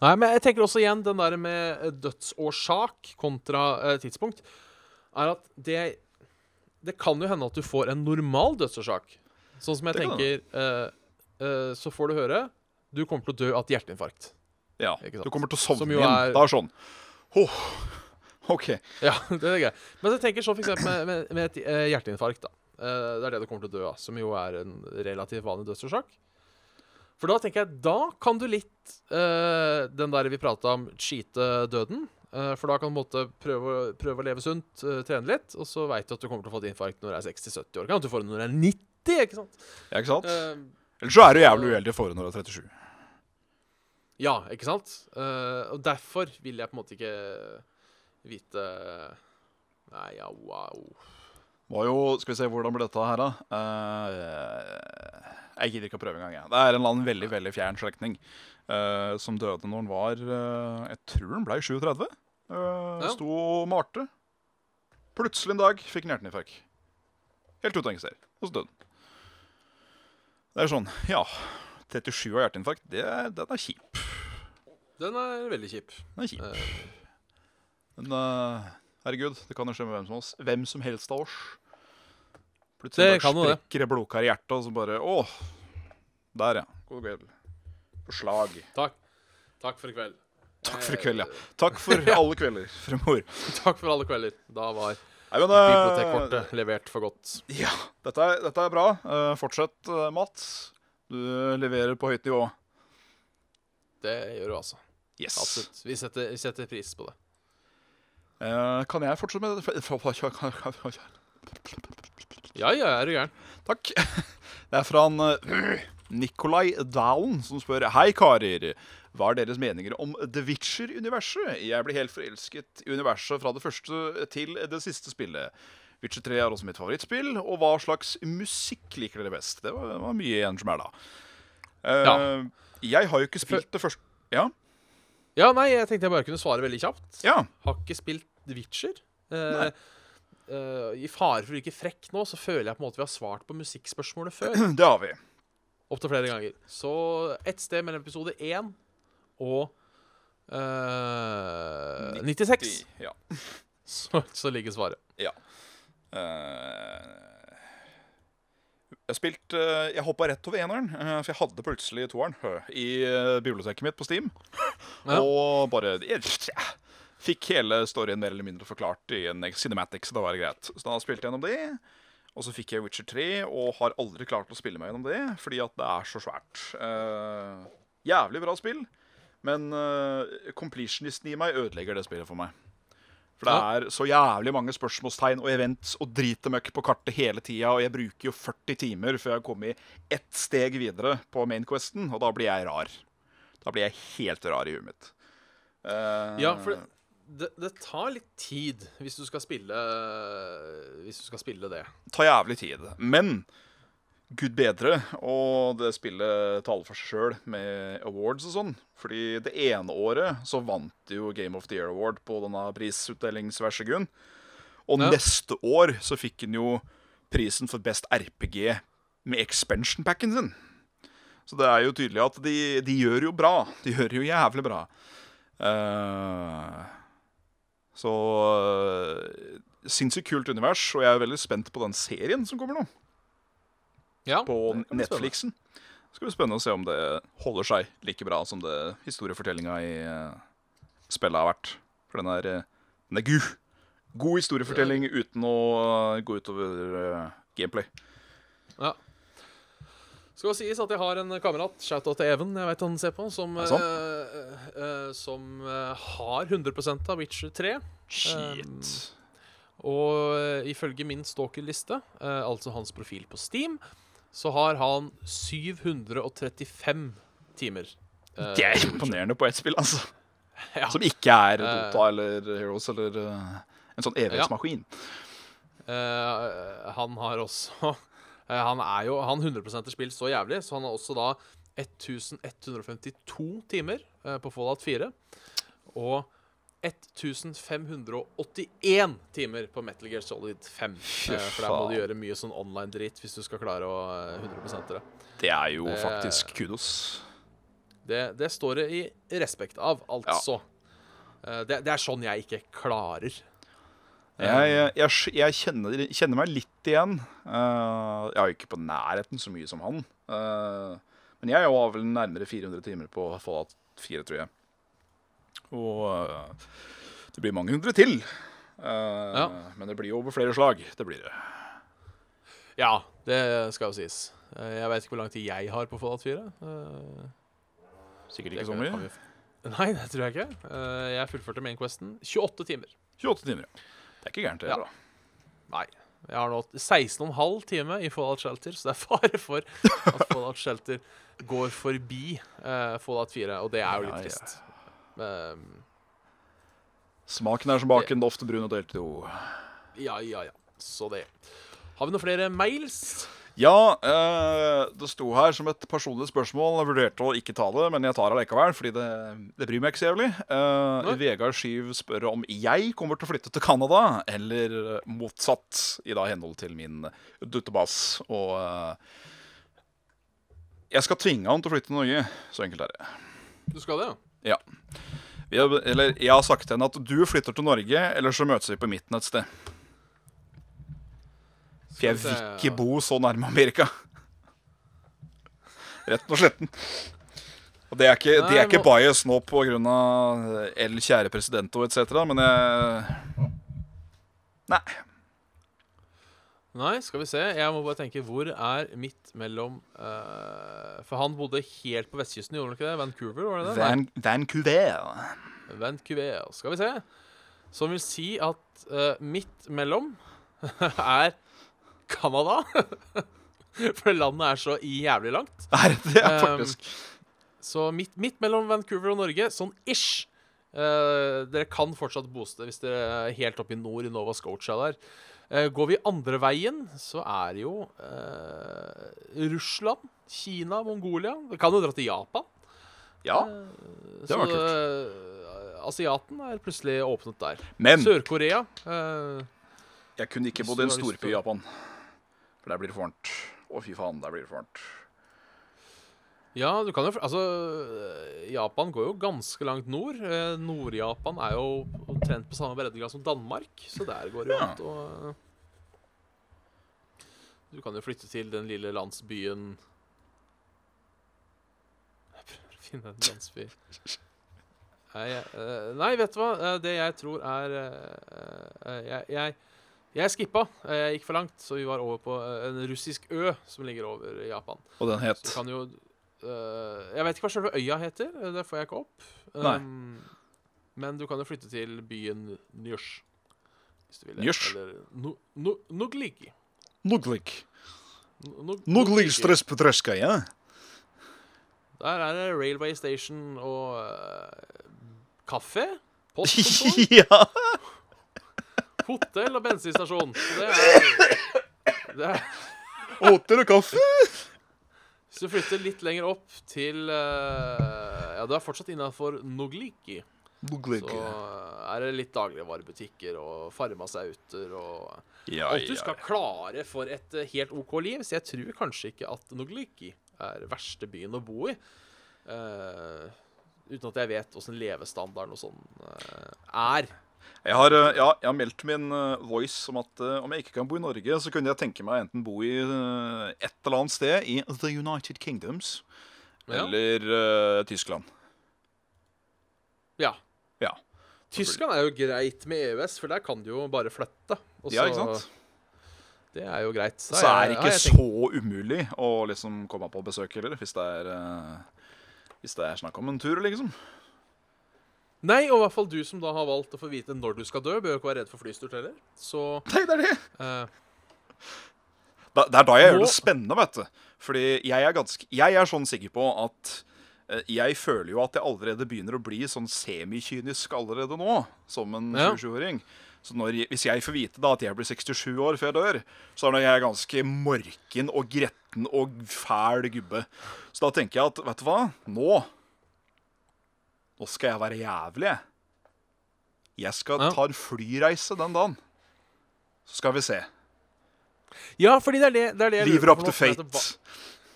Nei, men jeg tenker også igjen den der med eh, dødsårsak kontra eh, tidspunkt, er at det Det kan jo hende at du får en normal dødsårsak. Sånn som jeg Det tenker uh, uh, Så får du høre du kommer til å dø av et hjerteinfarkt. Ja? Du kommer til å sovne igjen. er- Det er sånn Åh, OK. Ja, det er greit. Men jeg tenker sånn eksempel med, med, med et uh, hjerteinfarkt, da. Det er det du kommer til å dø av, som jo er en relativt vanlig dødsårsak. For da tenker jeg, da kan du litt Den der vi prata om, cheate døden. For da kan du måte prøve, prøve å leve sunt, trene litt, og så veit du at du kommer til å få et infarkt når du er 60-70 år. Kan du få det når du er 90, ikke sant? Ja, ikke sant? Uh, Ellers så er du jævlig uheldig foran når du er 37. ja, ikke sant? Uh, og derfor vil jeg på en måte ikke vite Nei, ja, wow. Var jo, Skal vi se, hvordan ble dette her, da? Uh, jeg gidder ikke å prøve engang. jeg. Det er en eller annen veldig veldig fjern slektning uh, som døde når han var uh, Jeg tror han ble 37. Uh, Ja. Sto og malte. Plutselig en dag fikk han hjerteinfarkt. Helt uten å Og så døde han. Det er sånn, ja 37 av hjerteinfarkt, det, den er kjip. Den er veldig kjip. Den er kjip. Eh, Men uh, herregud, det kan jo skje med hvem som, oss, hvem som helst av oss. Det Plutselig kan det. sprekker det blodkar i hjertet, og så bare Å! Der, ja. God kveld. Forslag. Takk. Takk for i kveld. Takk for i kveld, ja. Takk for alle kvelder fremover. Takk for alle kvelder. Da var Nei, men, eh, bibliotekkortet levert for godt. Ja, dette er, dette er bra. Uh, fortsett, uh, Mats. Du leverer på høyt nivå. Det gjør du altså. Yes. Absolutt. Vi setter, vi setter pris på det. Uh, kan jeg fortsette med det? Ja, ja, er du gæren. Takk. Det er fra eh, Nikolai Dalen som spør Hei, karer. Hva er deres meninger om The Witcher-universet? Jeg ble helt forelsket i universet fra det første til det siste spillet. Witcher 3 er også mitt favorittspill. Og hva slags musikk liker dere best? Det var, det var mye igjen som er da. Uh, Ja. Jeg har jo ikke spilt det første Ja? Ja, nei, jeg tenkte jeg bare kunne svare veldig kjapt. Ja. Har ikke spilt The Witcher. Uh, eh, I fare for å virke frekk nå, så føler jeg på en måte vi har svart på musikkspørsmålet før. Det har vi. Opptil flere ganger. Så et sted mellom episode 1 og eh, 96 Ja. så, så ligger svaret. ja. Eh, Jeg har spilt eh, Jeg hoppa rett over eneren, eh, for jeg hadde plutselig toeren hø, i eh, biblioteket mitt på Steam. Ja. Og bare jeg, Fikk hele storyen mer eller mindre forklart i en cinematic, så da var det greit. Så da spilte jeg gjennom det. Og så fikk jeg Witcher 3, og har aldri klart å spille meg gjennom det, fordi at det er så svært. Eh, jævlig bra spill, men uh, completionisten i meg ødelegger det spillet for meg. For det er så jævlig mange spørsmålstegn og events og dritemøkk på kartet hele tida, og jeg bruker jo 40 timer før jeg har kommet ett steg videre på main questen, og da blir jeg rar. Da blir jeg helt rar i huet mitt. Uh, Ja, for det, det, det tar litt tid hvis du skal spille Hvis du skal spille det. tar jævlig tid. Men gud bedre, og det spillet taler for seg sjøl med awards og sånn. Fordi det ene året så vant de jo Game of the Year Award på denne prisutdelingsverseguen. Og Ja. neste år så fikk han jo prisen for best RPG med expansion packen sin. Så det er jo tydelig at de, de gjør jo bra. De gjør jo jævlig bra. Uh, så uh, Sinnssykt kult univers, og jeg er veldig spent på den serien som kommer nå. Ja, På. Netflixen. Det skal bli spennende å se om det holder seg like bra som det historiefortellinga i uh, spillet har vært. For den er, eh, den er god. God historiefortelling uten å uh, gå utover uh, gameplay. Ja. Skal det sies at jeg har en kamerat, shout-out til Even, jeg vet han ser på, som, Er uh, eh, som uh, har 100% av Witcher 3. Shit. Og eh, ifølge min stalker-liste, altså hans profil på Steam, så har han 735 timer. eh, det er imponerende på ett spill, altså. Ja. Som ikke er Eh. Dota eller Heroes eller eh, en sånn evighetsmaskin. Eh, han har også Han er jo Han 100% spill så jævlig, så han har også da 1152 timer på Fallout 4. Og 1581 timer på Metal Gear Solid 5. Eh, for der må du gjøre mye sånn online-dritt hvis du skal klare å eh, 100% det. Det er jo Det- faktisk kudos. det. Det står det i respekt av, altså. Eh, det, det er sånn jeg ikke klarer. Jeg, jeg, jeg, kjenner, kjenner meg litt igjen. Eh, jeg er jo ikke på nærheten så mye som han. Eh, men jeg har vel nærmere 400 timer på Fallout 4, tror jeg. Og eh, det blir mange hundre til. Eh, Ja. Men det blir jo over flere slag. Det blir det. Ja, det skal jo sies. Eh, jeg vet ikke hvor lang tid jeg har på Fallout 4. Eh, Sikkert ikke så mye. Nei, det tror jeg ikke. Jeg fullførte mainquesten 28 timer. 28 timer, ja. Det er ikke gærent, det. Ja. da. Nei. Jeg har nå 16,5 time i Fallout Shelter, så det er fare for at Fallout Shelter går forbi uh, Fallout 4, og det er jo litt trist. Um, Smaken er som baken, ofte brun og delt to. ja, ja, ja. Så det. Har vi noen flere mails? Ja, eh, det sto her som et personlig spørsmål. Jeg vurderte å ikke ta det, men jeg tar det likevel, fordi det, det bryr meg ikke så jævlig. Eh, Vegard Skyv spør om jeg kommer til å flytte til Canada, eller motsatt, i da henhold til min duttebass. Og eh, jeg skal tvinge han til å flytte til Norge. Så enkelt er det. Du skal det, ja? Ja. Har, eller jeg har sagt til henne at du flytter til Norge, eller så møtes vi på midten et sted. For jeg vil ikke bo så nærme Amerika. Rett og sletten. Og det er ikke, det er ikke må- bias nå på grunn av L kjære president og etc., men jeg Nei. Nei, skal vi se. Jeg må bare tenke, hvor er midt mellom uh, For han bodde helt på vestkysten, gjorde han ikke det? Vancouver, var det det? Nei. Van, Vancouver. Vancouver. Skal vi se. Som vil si at uh, midt mellom er Canada. For landet er så jævlig langt. Er det er Um, faktisk Så midt, midt mellom Vancouver og Norge, sånn ish. Uh, dere kan fortsatt boste hvis dere er helt oppe i nord, i Nova Scotia der. Eh, går vi andre veien, så er det jo eh, Russland, Kina, Mongolia Vi kan jo dra til Japan. Ja. Det var kult. Eh, Asiaten er plutselig åpnet der. Men Sør-Korea eh, jeg kunne ikke bodd i en storby i Japan. For der blir det for varmt. Å, fy faen, der blir det for varmt. Ja, du kan jo Altså, eh, Japan går jo ganske langt nord. Eh, Nord-Japan er jo omtrent på samme breddegrad som Danmark, så der går det jo an å Du kan jo flytte til den lille landsbyen Jeg prøver å finne en landsby. Nei, nei, vet du hva? Eh, Det jeg tror er Jeg, jeg, jeg skippa. Eh, Jeg gikk for langt, så vi var over på en russisk ø som ligger over Japan. Og den het jo Jeg vet ikke hva selve øya heter. eh, Det får jeg ikke opp. Nei. Um, men du kan jo flytte til byen Njørs. Hvis du vil. Nyrs? Eller Nogliki. Nuglik. Nuglik Strespetreska, ja. Der er det railway station og eh, kaffe. Postkontor, ja. hotell og bensinstasjon. Det er, det er Hotell og kaffe. Hvis du flytter litt lenger opp til uh, Ja, du er fortsatt innafor Nogliki. Nogliki. Så er det litt dagligvarebutikker og farmasauter og Ja, alt du skal klare for et eh, helt OK liv. Så jeg tror kanskje ikke at Nogliki er verste byen å bo i. Uh, uten at jeg vet åssen levestandarden og sånn uh, er. Jeg har, eh, ja, jeg har meldt min eh, voice om at eh, om jeg ikke kan bo i Norge, så kunne jeg tenke meg enten bo i et eller annet sted i The United Kingdoms Ja. eller uh, Tyskland. Ja. Ja. Tyskland er jo greit med EØS, for der kan du jo bare flytte. Også, Ja, ikke sant? Det er jo greit. Så er det ikke ja, så umulig å liksom komme på besøk heller, hvis det er eh, Hvis det er snakk om en tur, liksom. Nei, og i hvert fall du som da har valgt å få vite når du skal dø, bør jo ikke være redd for flystyrt heller. Så Nei, det er det. Uh, Da, det er da jeg gjør det spennende, vet du. Fordi jeg er ganske Jeg er sånn sikker på at eh, Jeg føler jo at jeg allerede begynner å bli sånn semikynisk allerede nå, som en Ja. 27-åring. Så når, hvis jeg får vite da at jeg blir 67 år før jeg dør, så er jeg ganske morken og gretten og fæl gubbe. Så da tenker jeg at vet du hva, nå Nå skal jeg være jævlig, jeg. Jeg skal Ja. ta en flyreise den dagen. Så skal vi se. Ja, fordi det er det, det, er det Nå kommer jeg fate.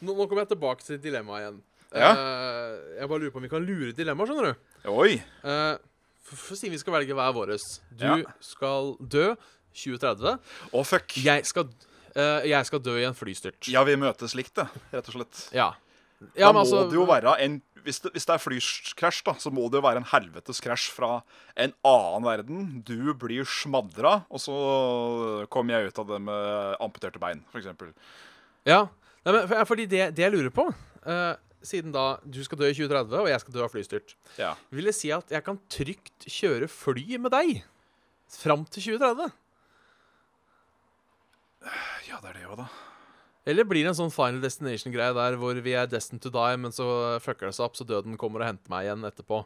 Nå, nå kommer jeg tilbake til dilemmaet igjen. Ja. Uh, jeg bare lurer på om vi kan lure dilemmaer, skjønner du. Oi. Uh, for, siden vi skal velge hver våres. Du Ja. skal dø 2030. Å, fuck. Jeg skal, uh, jeg skal dø i en flystyrt. Ja, vi møtes likt, det, rett og slett. Ja. Da men må altså det jo være en hvis det, hvis det er flykrasj, da, så må det jo være en helvetes krasj fra en annen verden. Du blir smadra, og så kommer jeg ut av det med amputerte bein, f.eks. Ja. Nei, men, for, fordi det, det jeg lurer på uh, Siden da du skal dø i 2030, og jeg skal dø av flystyrt, Ja. vil det si at jeg kan trygt kjøre fly med deg fram til 2030? ja, det er det jo, da. Eller blir det en sånn Final Destination-greie der hvor vi er destined to die, men så fucker det seg opp, så døden kommer og henter meg igjen etterpå?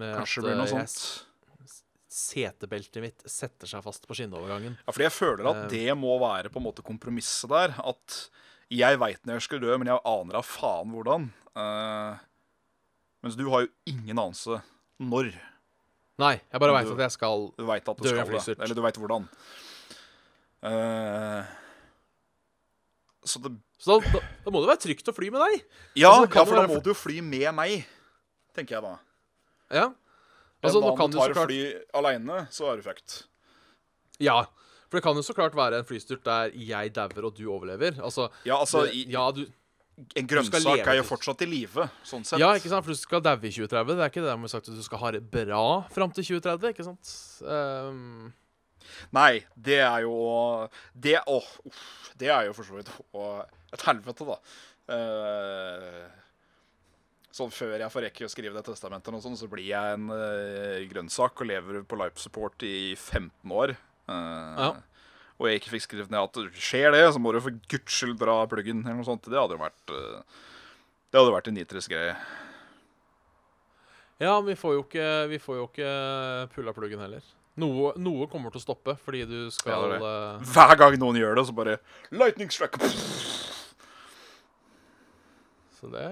Med Kanskje at, det blir noe eh, sånt. Setebeltet mitt setter seg fast på skinneovergangen. Ja, fordi jeg føler at Eh. det må være på en måte kompromisset der. At jeg veit når jeg skal dø, men jeg aner av faen hvordan. Uh, mens du har jo ingen anelse når. Nei, jeg bare veit at jeg skal Du vet at du dø i skal flystyrt. Eller du veit hvordan. Eh, så det Så da, da, da må det være trygt å fly med deg. Ja, Altså, ja for da være- må du jo fly med meg, tenker jeg da. Ja. Altså, nå kan du tar så klart fly aleine, så er du fucked. Ja. For det kan jo så klart være en flystyrt der jeg dauer og du overlever. Altså, Ja, altså, det, ja, du, en grønnsak er jo fortsatt i live, sånn sett. ja, ikke sant? For du skal daue i 2030. Det er ikke det de har sagt at du skal ha det bra fram til 2030, ikke sant? Um, Nei, det er jo Det, åh, uff, det er jo for så vidt et helvete, da. Uh, sånn før jeg får rekke å skrive det testamentet, og sånn, så blir jeg en uh, grønnsak og lever på life support i 15 år. Uh, Ja. Og jeg ikke fikk skrevet ned at skjer det, så må du for guds skyld dra pluggen, eller noe sånt. Det hadde jo vært uh, Det hadde vært en nitrisk greie. ja, men vi får jo ikke, vi får jo ikke pulla pluggen heller. Noe, noe kommer til å stoppe fordi du skal Ja, eh, Hver gang noen gjør det, så bare Lightning strike! Så det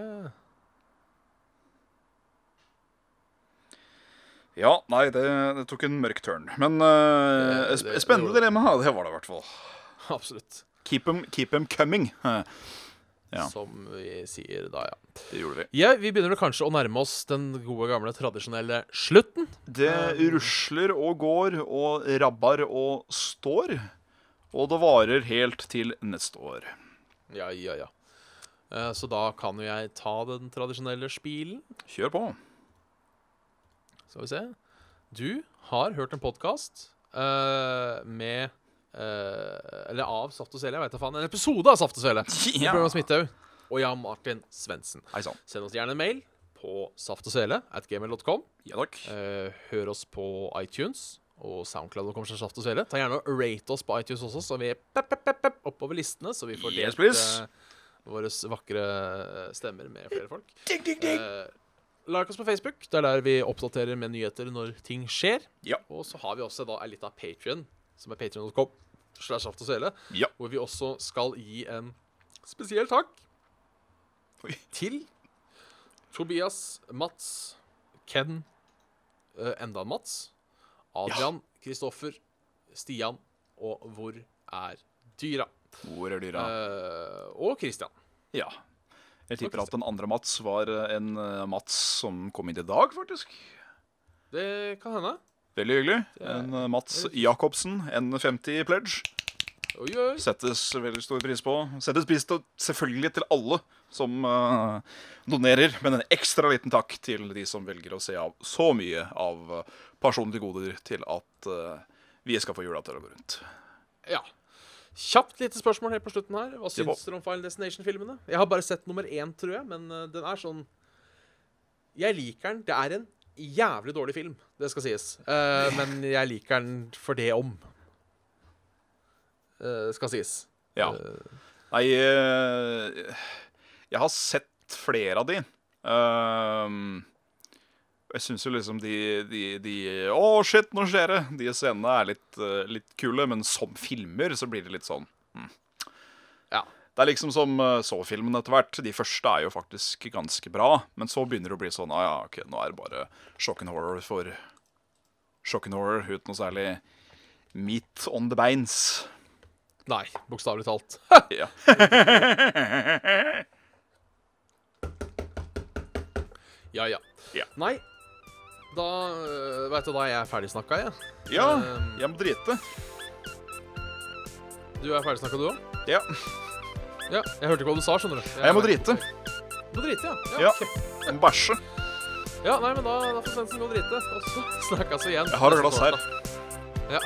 Ja, nei, det, det tok en mørk turn. Men uh, Det- det- spennende det dilemma, det var det i hvert fall. Absolutt. Keep them, keep them coming. Eh, Ja. Som vi sier da, ja. Det gjorde vi. ja. Vi begynner vel kanskje å nærme oss den gode, gamle, tradisjonelle slutten. Det rusler og går og rabbar og står. Og det varer helt til neste år. Ja, ja, ja. Eh, så da kan jo jeg ta den tradisjonelle spilen. Kjør på. Skal vi se. Du har hørt en podkast med eh, Eller av Saft og Svele, jeg vet da faen. En episode av Saft og Svele. Ja. Og Jan Martin Svendsen. Send oss gjerne en mail på saftogsele at gmail.com. Ja. Eh, hør oss på iTunes og SoundCloud. Kommer til Saft og Svele. Ta gjerne og rate oss på iTunes også, så vi er pep, pep, pep, oppover listene. Så vi får delt eh, våre vakre stemmer med flere folk. Eh, like oss på Facebook. Det er der vi oppdaterer med nyheter når ting skjer. Ja. Og så har vi også da ei lita Patrion, som er patrion.com, slash Saft og Svele, Ja. hvor vi også skal gi en spesiell takk Oi. til Tobias, Mats, Ken, uh, enda en Mats, Adrian, Kristoffer, Stian og Hvor er dyra? Hvor er dyra? Uh, og Christian. Ja. Jeg tipper at den andre Mats var eh, en Mats som kom inn i dag, faktisk. Det kan hende. Veldig hyggelig. En eh, Mats Jacobsen, N50 Pledge. Oi, oi. Settes veldig stor pris på. Settes pris til selvfølgelig til alle som uh, donerer, men en ekstra liten takk til de som velger å se av så mye av uh, personlige goder til at uh, vi skal få jula til å gå rundt. Ja. Kjapt lite spørsmål helt på slutten her. Hva syns dere om Final Destination-filmene? Jeg har bare sett nummer én, tror jeg, men eh, den er sånn Jeg liker den. Det er en jævlig dårlig film, det skal sies. Uh, men jeg liker den for det om. Uh, skal sies. Ja. Eh, Nei, jeg har sett flere av de. Jeg syns jo liksom de, de, de Å, shit, nå skjer det! De scenene er litt, litt kule, men som filmer så blir det litt sånn mm. Ja. Det er liksom som uh, så-filmen etter hvert. De første er jo faktisk ganske bra, men så begynner det å bli sånn ah, ja, ok, nå er det bare shock and horror for shock and horror uten noe særlig meat on the beins. Nei, bokstavelig talt. Ja. Ja, ja. Ja. Nei, da uh, veit du da er jeg ferdig snakka, jeg. ja, Ehm. jeg må drite. Du er ferdig snakka, du òg? Ja. Ja, jeg hørte ikke hva du sa, skjønner du. Jeg må drite. Du må drite, ja. Ja. ok. Bæsje. Ja, nei, men da, da får Svendsen gå og drite. Og så snakkes vi igjen. Jeg har et neste glass her. torsdag. Ja.